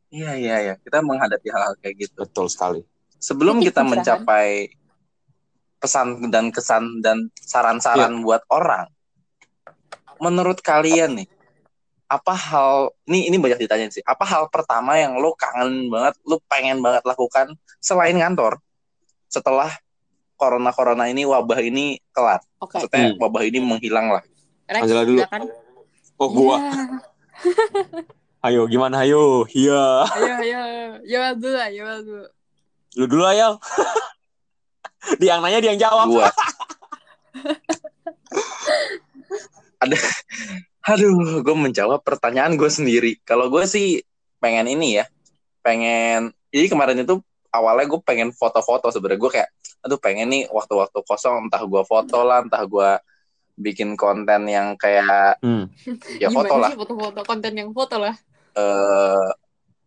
Iya iya iya, kita menghadapi hal-hal kayak gitu. Betul sekali. Sebelum kita mencapai pesan dan kesan dan saran-saran buat orang, menurut kalian nih, apa hal ini ini banyak ditanya sih. Apa hal pertama yang lo kangen banget, lo pengen banget lakukan selain kantor setelah corona corona ini wabah ini kelar? oke Maksudnya Hmm. wabah ini menghilang lah. Rex, Angela dulu. silakan. Oh, gua. Iya. (laughs) Ayo, gimana? Ayo. Iya. ayo ayo Yowel dulu lah Yowel dulu Lu dulu Ayal. (laughs) dia yang nanya, dia yang jawab. Gua. (laughs) Ada, (laughs) aduh, gue menjawab pertanyaan gue sendiri. Kalau gue sih pengen ini ya, pengen. Jadi kemarin itu awalnya gue pengen foto-foto sebenarnya gue kayak, aduh pengen nih waktu-waktu kosong entah gue foto lah, entah gue bikin konten yang kayak Hmm. (laughs) ya foto Gimana lah. foto-foto konten yang foto lah eh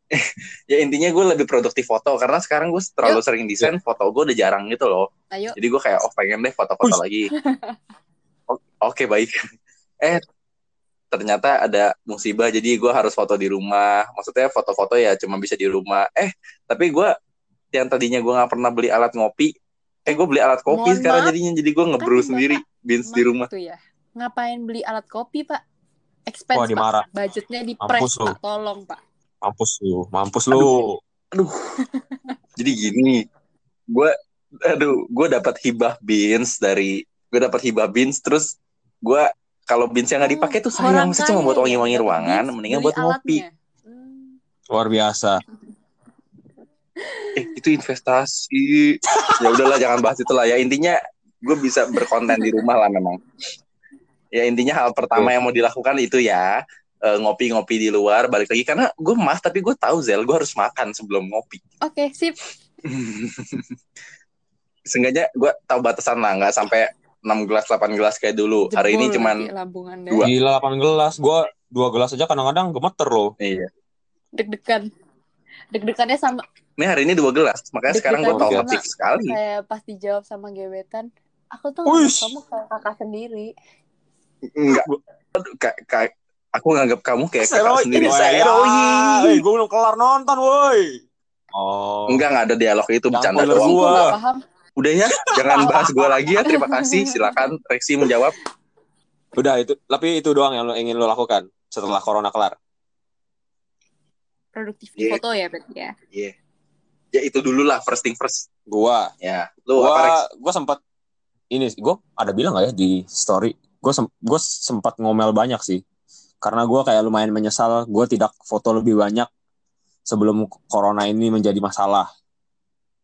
(laughs) ya intinya gue lebih produktif foto karena sekarang gue terlalu sering desain foto gue udah jarang gitu loh. ayo Jadi gue kayak oh pengen deh foto-foto Uish. lagi. O- Oke baik. Eh ternyata ada musibah jadi gue harus foto di rumah. Maksudnya foto-foto ya cuma bisa di rumah. Eh tapi gue yang tadinya gue nggak pernah beli alat ngopi, eh gue beli alat kopi Mohon sekarang maaf. jadinya jadi gue ngebrew Kan sendiri beans di rumah. ya ngapain beli alat kopi pak expense Wah, dimarah. pak budgetnya di press pak tolong pak Mampus lu. Mampus lu. (laughs) Jadi gini, gue aduh gue dapat hibah beans dari gue dapat hibah beans terus gue kalau beans yang nggak dipakai tuh sayang sih. Cuma buat wangi-wangi ruangan, mendingan buat ngopi. Hmm. Luar biasa. eh itu investasi. Ya udahlah jangan bahas itu lah. Ya intinya gue bisa berkonten di rumah lah memang. Ya intinya hal pertama yang mau dilakukan itu ya eh, ngopi-ngopi di luar balik lagi. Karena gue mah tapi gue tahu Zel gue harus makan sebelum ngopi. Oke sip. (laughs) Seenggaknya gue tahu batasan lah nggak sampai 6 gelas 8 gelas kayak dulu hari ini Jebol cuman dua. Gila 8 gelas. Gua dua gelas aja kadang-kadang gemeter loh. iya deg-degan deg-degannya sama ini hari ini dua gelas makanya sekarang gue Deg-degan talkative sekali kayak pas dijawab sama gebetan aku tuh Uish. kamu kayak kakak sendiri enggak Aduh, ka- ka- aku nganggap kamu kayak kakak Seroy. sendiri Wah, saya gua belum kelar nonton, woi. Oh. enggak nggak ada dialog itu bercanda doang nggak paham Udah ya, jangan bahas gue lagi ya. Terima kasih. Silakan Reksi menjawab. Udah itu, tapi itu doang yang lo ingin lo lakukan setelah corona kelar. produktif Iya. foto ya berarti ya Ya itu dulu lah first thing first. Gua, Ya, lu apa Rex? gua, gua sempat ini, gua ada bilang nggak ya di story. Gua sem gua sempat ngomel banyak sih, karena gua kayak lumayan menyesal. Gua tidak foto lebih banyak sebelum corona ini menjadi masalah.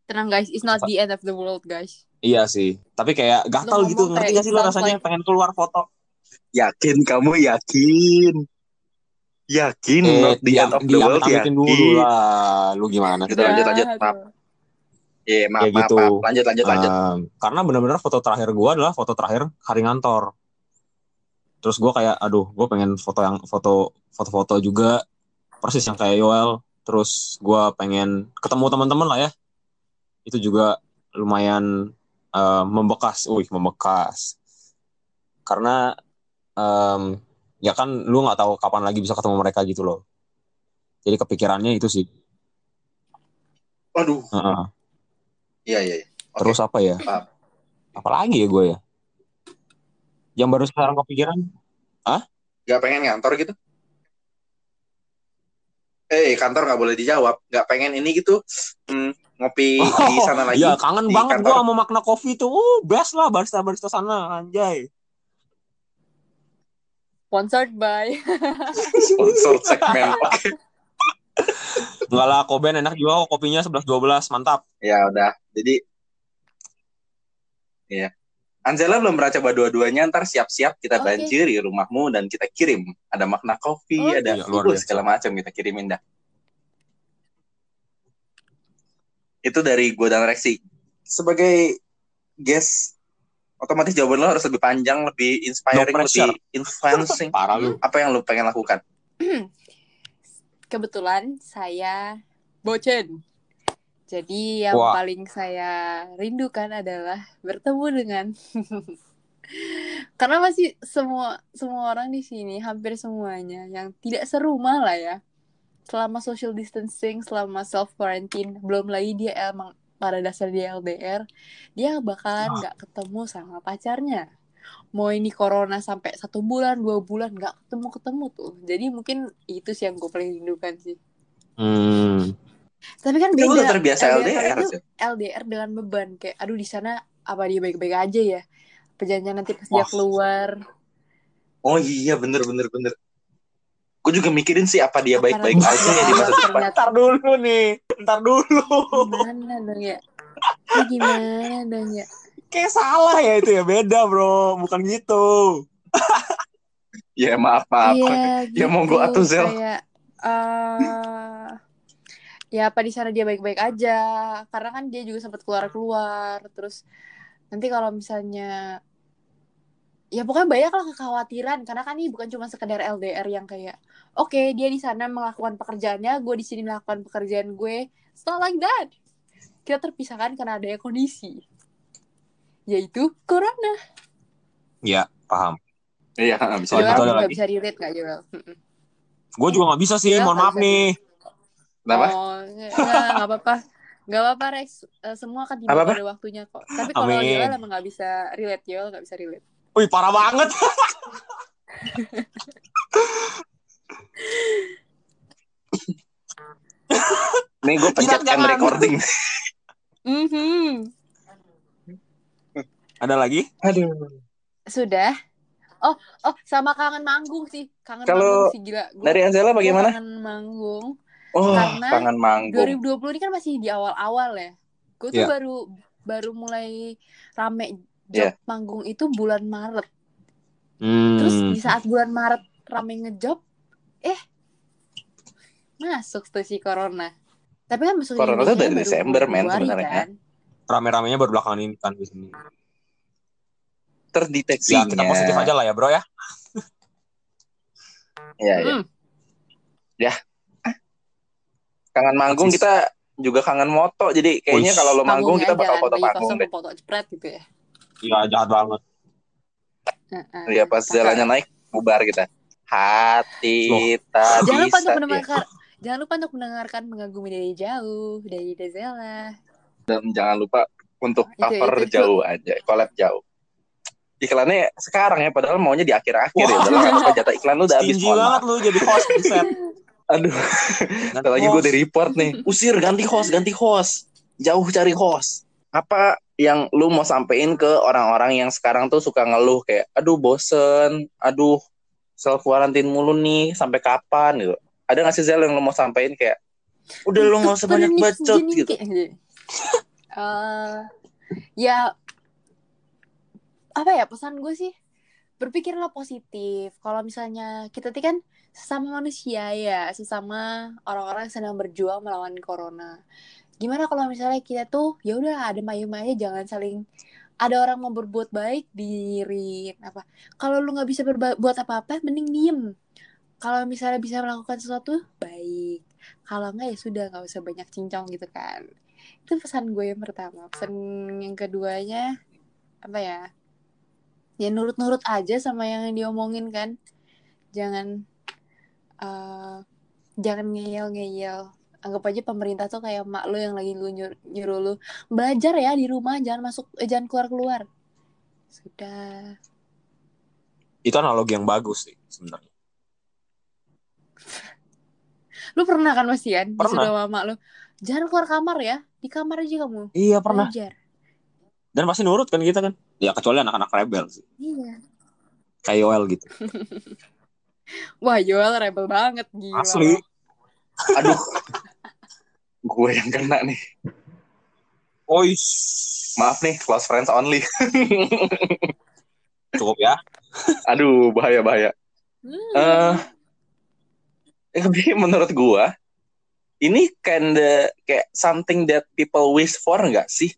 Tenang guys it's not the end of the world guys Iya sih, tapi kayak gatal gitu. Ngerti gak sih lo rasanya like- pengen keluar foto? Yakin kamu yakin? Yakin Eh, not the end of the world yakin? dulu lah. Lu gimana? Gitu, lanjut, lanjut. Maaf. Iya, maaf, Kayak maaf, gitu. maaf. Lanjut, lanjut, lanjut. Um, karena benar-benar foto terakhir gue adalah foto terakhir hari ngantor. Terus gue kayak, aduh, gue pengen foto yang foto foto-foto juga persis yang kayak Yoel. Terus gue pengen ketemu teman-teman lah ya. Itu juga lumayan uh, membekas, wih membekas. Karena um, ya kan lu nggak tahu kapan lagi bisa ketemu mereka gitu loh. Jadi kepikirannya itu sih. Waduh. Heeh. Iya, iya. iya. Oke. Terus apa ya? Paham. Apalagi ya gue ya? Yang baru sekarang kepikiran? Gak pengen ngantor gitu? Eh, kantor nggak boleh dijawab. Gak pengen ini gitu. Hmm, ngopi (laughs) di sana lagi. Iya, kangen banget gue kantor. sama makna kopi tuh. Uh, best lah barista-barista sana, anjay. sponsored by (laughs) Sponsor segmen. (laughs) Enggak lah, Koben enak juga kok kopinya 11-12, mantap. Ya udah. Jadi ya. Anzela belum pernah coba dua-duanya, ntar siap-siap kita Oke. banjiri rumahmu dan kita kirim. Ada makna kopi, Oke. ada Iya, segala macam kita kirimin dah. Itu dari gue dan Rexi. Sebagai guest, otomatis jawaban lo harus lebih panjang, lebih inspiring, No pressure. lebih influencing. (laughs) Parah lu. Apa yang lo pengen lakukan? (clears throat) Kebetulan saya bocen. Jadi yang Wah. paling saya rindukan adalah bertemu dengan (laughs) karena masih semua semua orang di sini hampir semuanya yang tidak serumah lah ya. Selama social distancing, selama self quarantine, belum lagi dia emang pada dasar dia LDR, dia bakalan nggak ketemu sama pacarnya. Mau ini corona sampai satu bulan, dua bulan nggak ketemu ketemu tuh. Jadi mungkin itu sih yang gue paling rindukan sih. Hmm. Tapi kan beda. udah terbiasa LDR, itu Cil. LDR dengan beban kayak aduh di sana apa dia baik-baik aja ya. Perjanjian nanti pas dia keluar. Oh iya, bener, bener, bener. Gue juga mikirin sih apa dia (laughs) apa baik-baik aja ya di masa depan. Ntar dulu nih, ntar dulu. gimana dong ya? Ini gimana dong ya? Kayak salah ya itu ya, beda bro, bukan gitu. (laughs) Ya maaf, maaf. Iya, Ya, monggo atuh, Zel. Kayak eh ya apa di sana dia baik-baik aja. Karena kan dia juga sempat keluar-keluar. Terus nanti kalau misalnya ya pokoknya banyak lah kekhawatiran karena kan ini bukan cuma sekedar LDR yang kayak oke dia di sana melakukan pekerjaannya gue di sini melakukan pekerjaan gue it's not like that kita terpisahkan karena adanya kondisi yaitu corona Ya, paham. Iya, bisa Oh, itu Joel ada nggak lagi. bisa relate nggak Joel. Gue juga nggak bisa sih, Ya, mohon maaf bisa nih. Kenapa? Oh, nggak apa-apa. Nggak apa-apa Rex. Eh, semua akan tiba pada waktunya kok. Tapi kalau. Joel emang nggak bisa relate, Joel nggak bisa relate. Wih, parah banget. Nih gue pencet Jangan, end jangan. recording. Mhm. Ada lagi? Aduh. Sudah. Oh, oh sama kangen manggung sih. Kangen Kalau manggung sih gila. Gua, Dari Angela bagaimana? kangen manggung. Oh, Karena kangen manggung. 2020 ini kan masih di awal-awal ya. Gue tuh Iya. baru baru mulai rame job Iya. manggung itu bulan Maret. Hmm. Terus di saat bulan Maret rame ngejob, eh masuk tuh si corona. Tapi kan masuk Corona tuh dari baru Desember, men, sebenarnya. kan. rame-ramenya baru belakangan ini kan di sini. Terdeteksinya. Ya, kita positif aja lah ya, bro ya. Iya, iya. Hmm. Kangen manggung kita juga kangen moto. Jadi kayaknya kalau lo manggung kita bakal foto beli panggung deh. foto jepret gitu ya. Iya, jahat banget. Iya, pas Kakak. jalannya naik bubar kita. Hati tak Jangan lupa untuk mendengarkan Jangan lupa untuk mendengarkan mengagumi dari jauh dari Dezela. Dan jangan lupa untuk cover itu, itu. jauh aja, collab jauh. Iklannya sekarang ya, padahal maunya di akhir-akhir ya. Udah nggak apa-apa, jatah iklan lu udah habis. Mohon banget lu jadi host buset. (laughs) Aduh, Ntar lagi gue di report nih. Usir, ganti host, ganti host. Jauh cari host. Apa yang lu mau sampein ke orang-orang yang sekarang tuh suka ngeluh kayak, aduh bosen, aduh self quarantine mulu nih, sampai kapan gitu. Ada gak sih Zel yang lu mau sampein kayak, udah lu gak usah banyak bacot gitu. kayak- (laughs) Eh, ya apa ya pesan gue sih berpikirlah positif kalau misalnya kita tuh kan sesama manusia ya sesama orang-orang yang sedang berjuang melawan corona gimana kalau misalnya kita tuh ya udah ada mayu aja jangan saling ada orang mau berbuat baik diri apa. Kalau lu nggak bisa berbuat apa-apa mending diem. Kalau misalnya bisa melakukan sesuatu baik. Kalau nggak ya sudah nggak usah banyak cincong gitu kan. Itu pesan gue yang pertama. Pesan yang keduanya apa ya? Ya nurut-nurut aja sama yang diomongin kan. Jangan eh jangan ngeyel-ngeyel anggap aja pemerintah tuh kayak mak lu yang lagi lu nyuruh, nyuruh lu belajar ya di rumah jangan masuk eh, jangan keluar keluar sudah Itu analogi yang bagus sih sebenarnya. lu pernah kan Mas Ian Pernah. disuruh mak lu jangan keluar kamar ya di kamar aja kamu Iya pernah. belajar Dan pasti nurut kan kita kan. Ya kecuali anak-anak rebel sih. iya Kayak Yoel gitu. (laughs) wah Joel rebel banget gila Asli. (laughs) Aduh, gue yang kena nih. Ois. Maaf nih, close friends only. (laughs) Cukup ya. Aduh, bahaya bahaya. Hmm. Eh, tapi menurut gue, ini kinda kayak something that people wish for nggak sih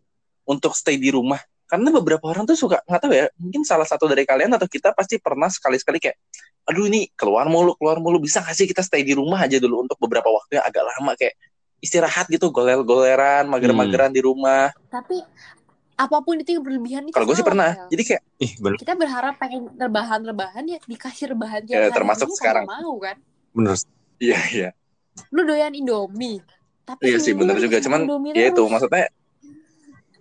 untuk stay di rumah? Karena beberapa orang tuh suka nggak tahu ya, mungkin salah satu dari kalian atau kita pasti pernah sekali-sekali kayak, aduh ini keluar mulu, keluar mulu, bisa nggak sih kita stay di rumah aja dulu untuk beberapa waktu yang agak lama kayak istirahat gitu, goler-goleran, mager-mageran di rumah. Tapi apa pun itu yang berlebihan itu Kalau gue sih pernah, Sel. jadi kayak Ih, bener, kita berharap pengen rebahan-rebahan ya dikasih rebahan Ya, termasuk sekarang. mau kan bener. iya iya, lu doyan indomie tapi iya sih bener juga. Cuman ya itu maksudnya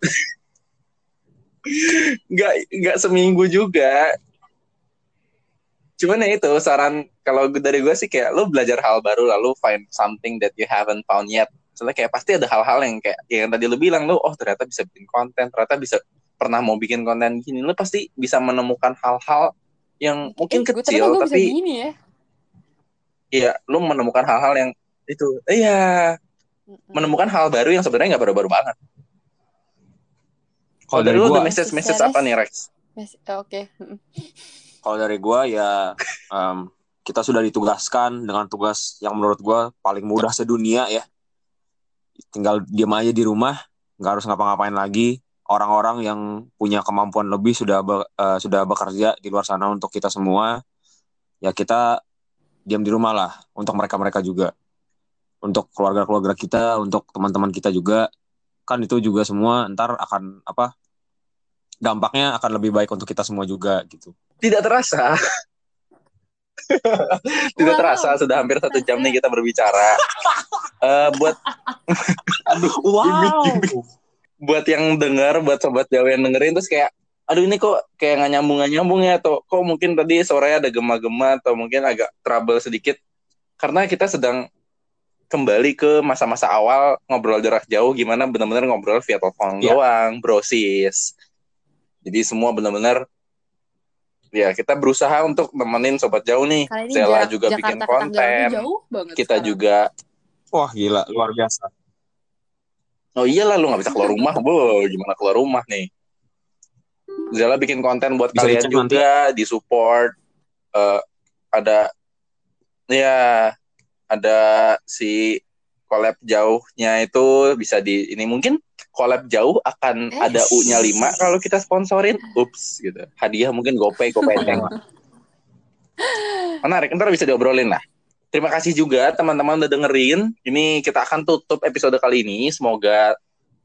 (laughs) nggak nggak seminggu juga. Cuman ya itu saran kalau dari gue sih kayak lo belajar hal baru lalu find something that you haven't found yet. Soalnya kayak pasti ada hal-hal yang kayak yang tadi lo bilang lo oh ternyata bisa bikin konten, ternyata bisa pernah mau bikin konten gini, lo pasti bisa menemukan hal-hal yang mungkin Eh, kecil tapi gini ya iya lo menemukan hal-hal yang itu iya menemukan hal baru yang sebenarnya nggak baru-baru banget. Kalau dari lo gua- ada message-message apa nih Rex? Mes- eh, oke Mm-mm. Kalau dari gua ya (laughs) em, kita sudah ditugaskan dengan tugas yang menurut gua paling mudah sedunia ya. Tinggal diam aja di rumah, nggak harus ngapa-ngapain lagi. Orang-orang yang punya kemampuan lebih sudah be- eh, sudah bekerja di luar sana untuk kita semua. Ya kita diam di rumah lah untuk mereka-mereka juga. Untuk keluarga-keluarga kita, untuk teman-teman kita juga. Kan itu juga semua ntar akan apa? Dampaknya akan lebih baik untuk kita semua juga gitu. Tidak terasa. (laughs) Tidak Wow, terasa sudah hampir satu jam nih kita berbicara. Eh, buat (laughs) Aduh, wow. buat yang dengar, buat sobat Jawa yang dengerin terus kayak aduh ini kok kayak nggak nyambung nggak nyambung ya atau kok mungkin tadi sore ada gema-gema atau mungkin agak trouble sedikit karena kita sedang kembali ke masa-masa awal ngobrol jarak jauh gimana benar-benar ngobrol via telepon Iya. doang brosis jadi semua benar-benar ya kita berusaha untuk nemenin sobat jauh nih Zela Jak- juga Jakarta bikin konten tuh jauh banget kita sekarang. juga Wah gila, luar biasa. Oh iyalah lu nggak bisa keluar rumah, (laughs) bo gimana keluar rumah nih? Zala bikin konten buat Bisa kalian juga, di support. Eh, ada ya ada si collab jauhnya itu bisa di ini mungkin collab jauh akan Eh. ada U-nya 5 kalau kita sponsorin. Ups gitu. Hadiah mungkin GoPay, GoPay Tank. (laughs) Menarik, ntar bisa diobrolin lah. Terima kasih juga teman-teman udah dengerin. Ini kita akan tutup episode kali ini. Semoga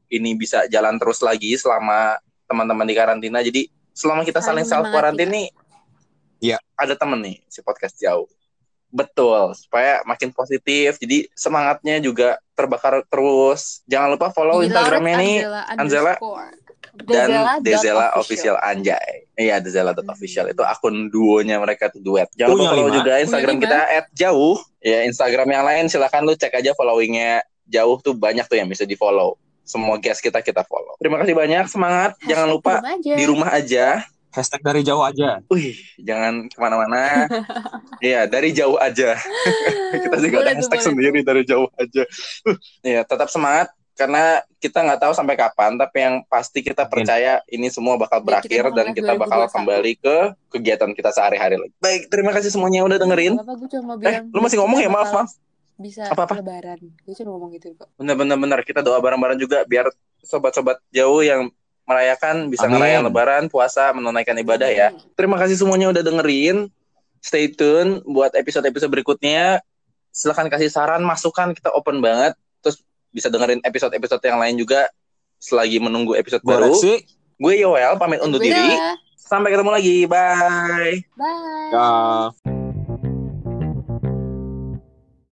ini bisa jalan terus lagi selama teman-teman di karantina. Jadi selama kita saling Saling self quarantine nih, Iya. ada temen nih si podcast jauh. Betul, supaya makin positif. Jadi semangatnya juga terbakar terus. Jangan lupa follow Di Instagramnya nih Anzela dan Dezela official anjay. Iya, Dezela official itu akun duonya mereka tuh duet. Jangan lupa follow juga Instagram Punya kita @jauh. Ya, Instagram yang lain silakan lu cek aja followingnya jauh tuh banyak tuh yang bisa di follow. Semua guest kita kita follow. Terima kasih banyak, semangat. Jangan lupa di rumah aja. Hashtag dari jauh aja. Wih, jangan ke mana-mana. (laughs) Iya, dari jauh aja. (laughs) kita juga Boleh ada hashtag boleh sendiri dari jauh aja. Uh, Iya, tetap semangat karena kita nggak tahu sampai kapan, tapi yang pasti kita percaya ini semua bakal Ya, berakhir kita dan kita bakal 2021. kembali ke kegiatan kita sehari-hari lagi. Baik, terima kasih semuanya udah dengerin. Apa gue cuma Eh, lu masih ngomong ya? Maaf, maaf. Bisa Apa-apa? lebaran. Gue cuma ngomong gitu kok. Bener-bener bener. kita doa bareng-bareng juga biar sobat-sobat jauh yang merayakan bisa Amin. ngerayain lebaran, puasa, menunaikan ibadah ya. Terima kasih semuanya udah dengerin. Stay tune buat episode-episode berikutnya. Silahkan kasih saran, masukan, kita open banget. Terus bisa dengerin episode-episode yang lain juga selagi menunggu episode baru. Gue Yoel, pamit undur diri. Sampai ketemu lagi. Bye. Bye. Ya.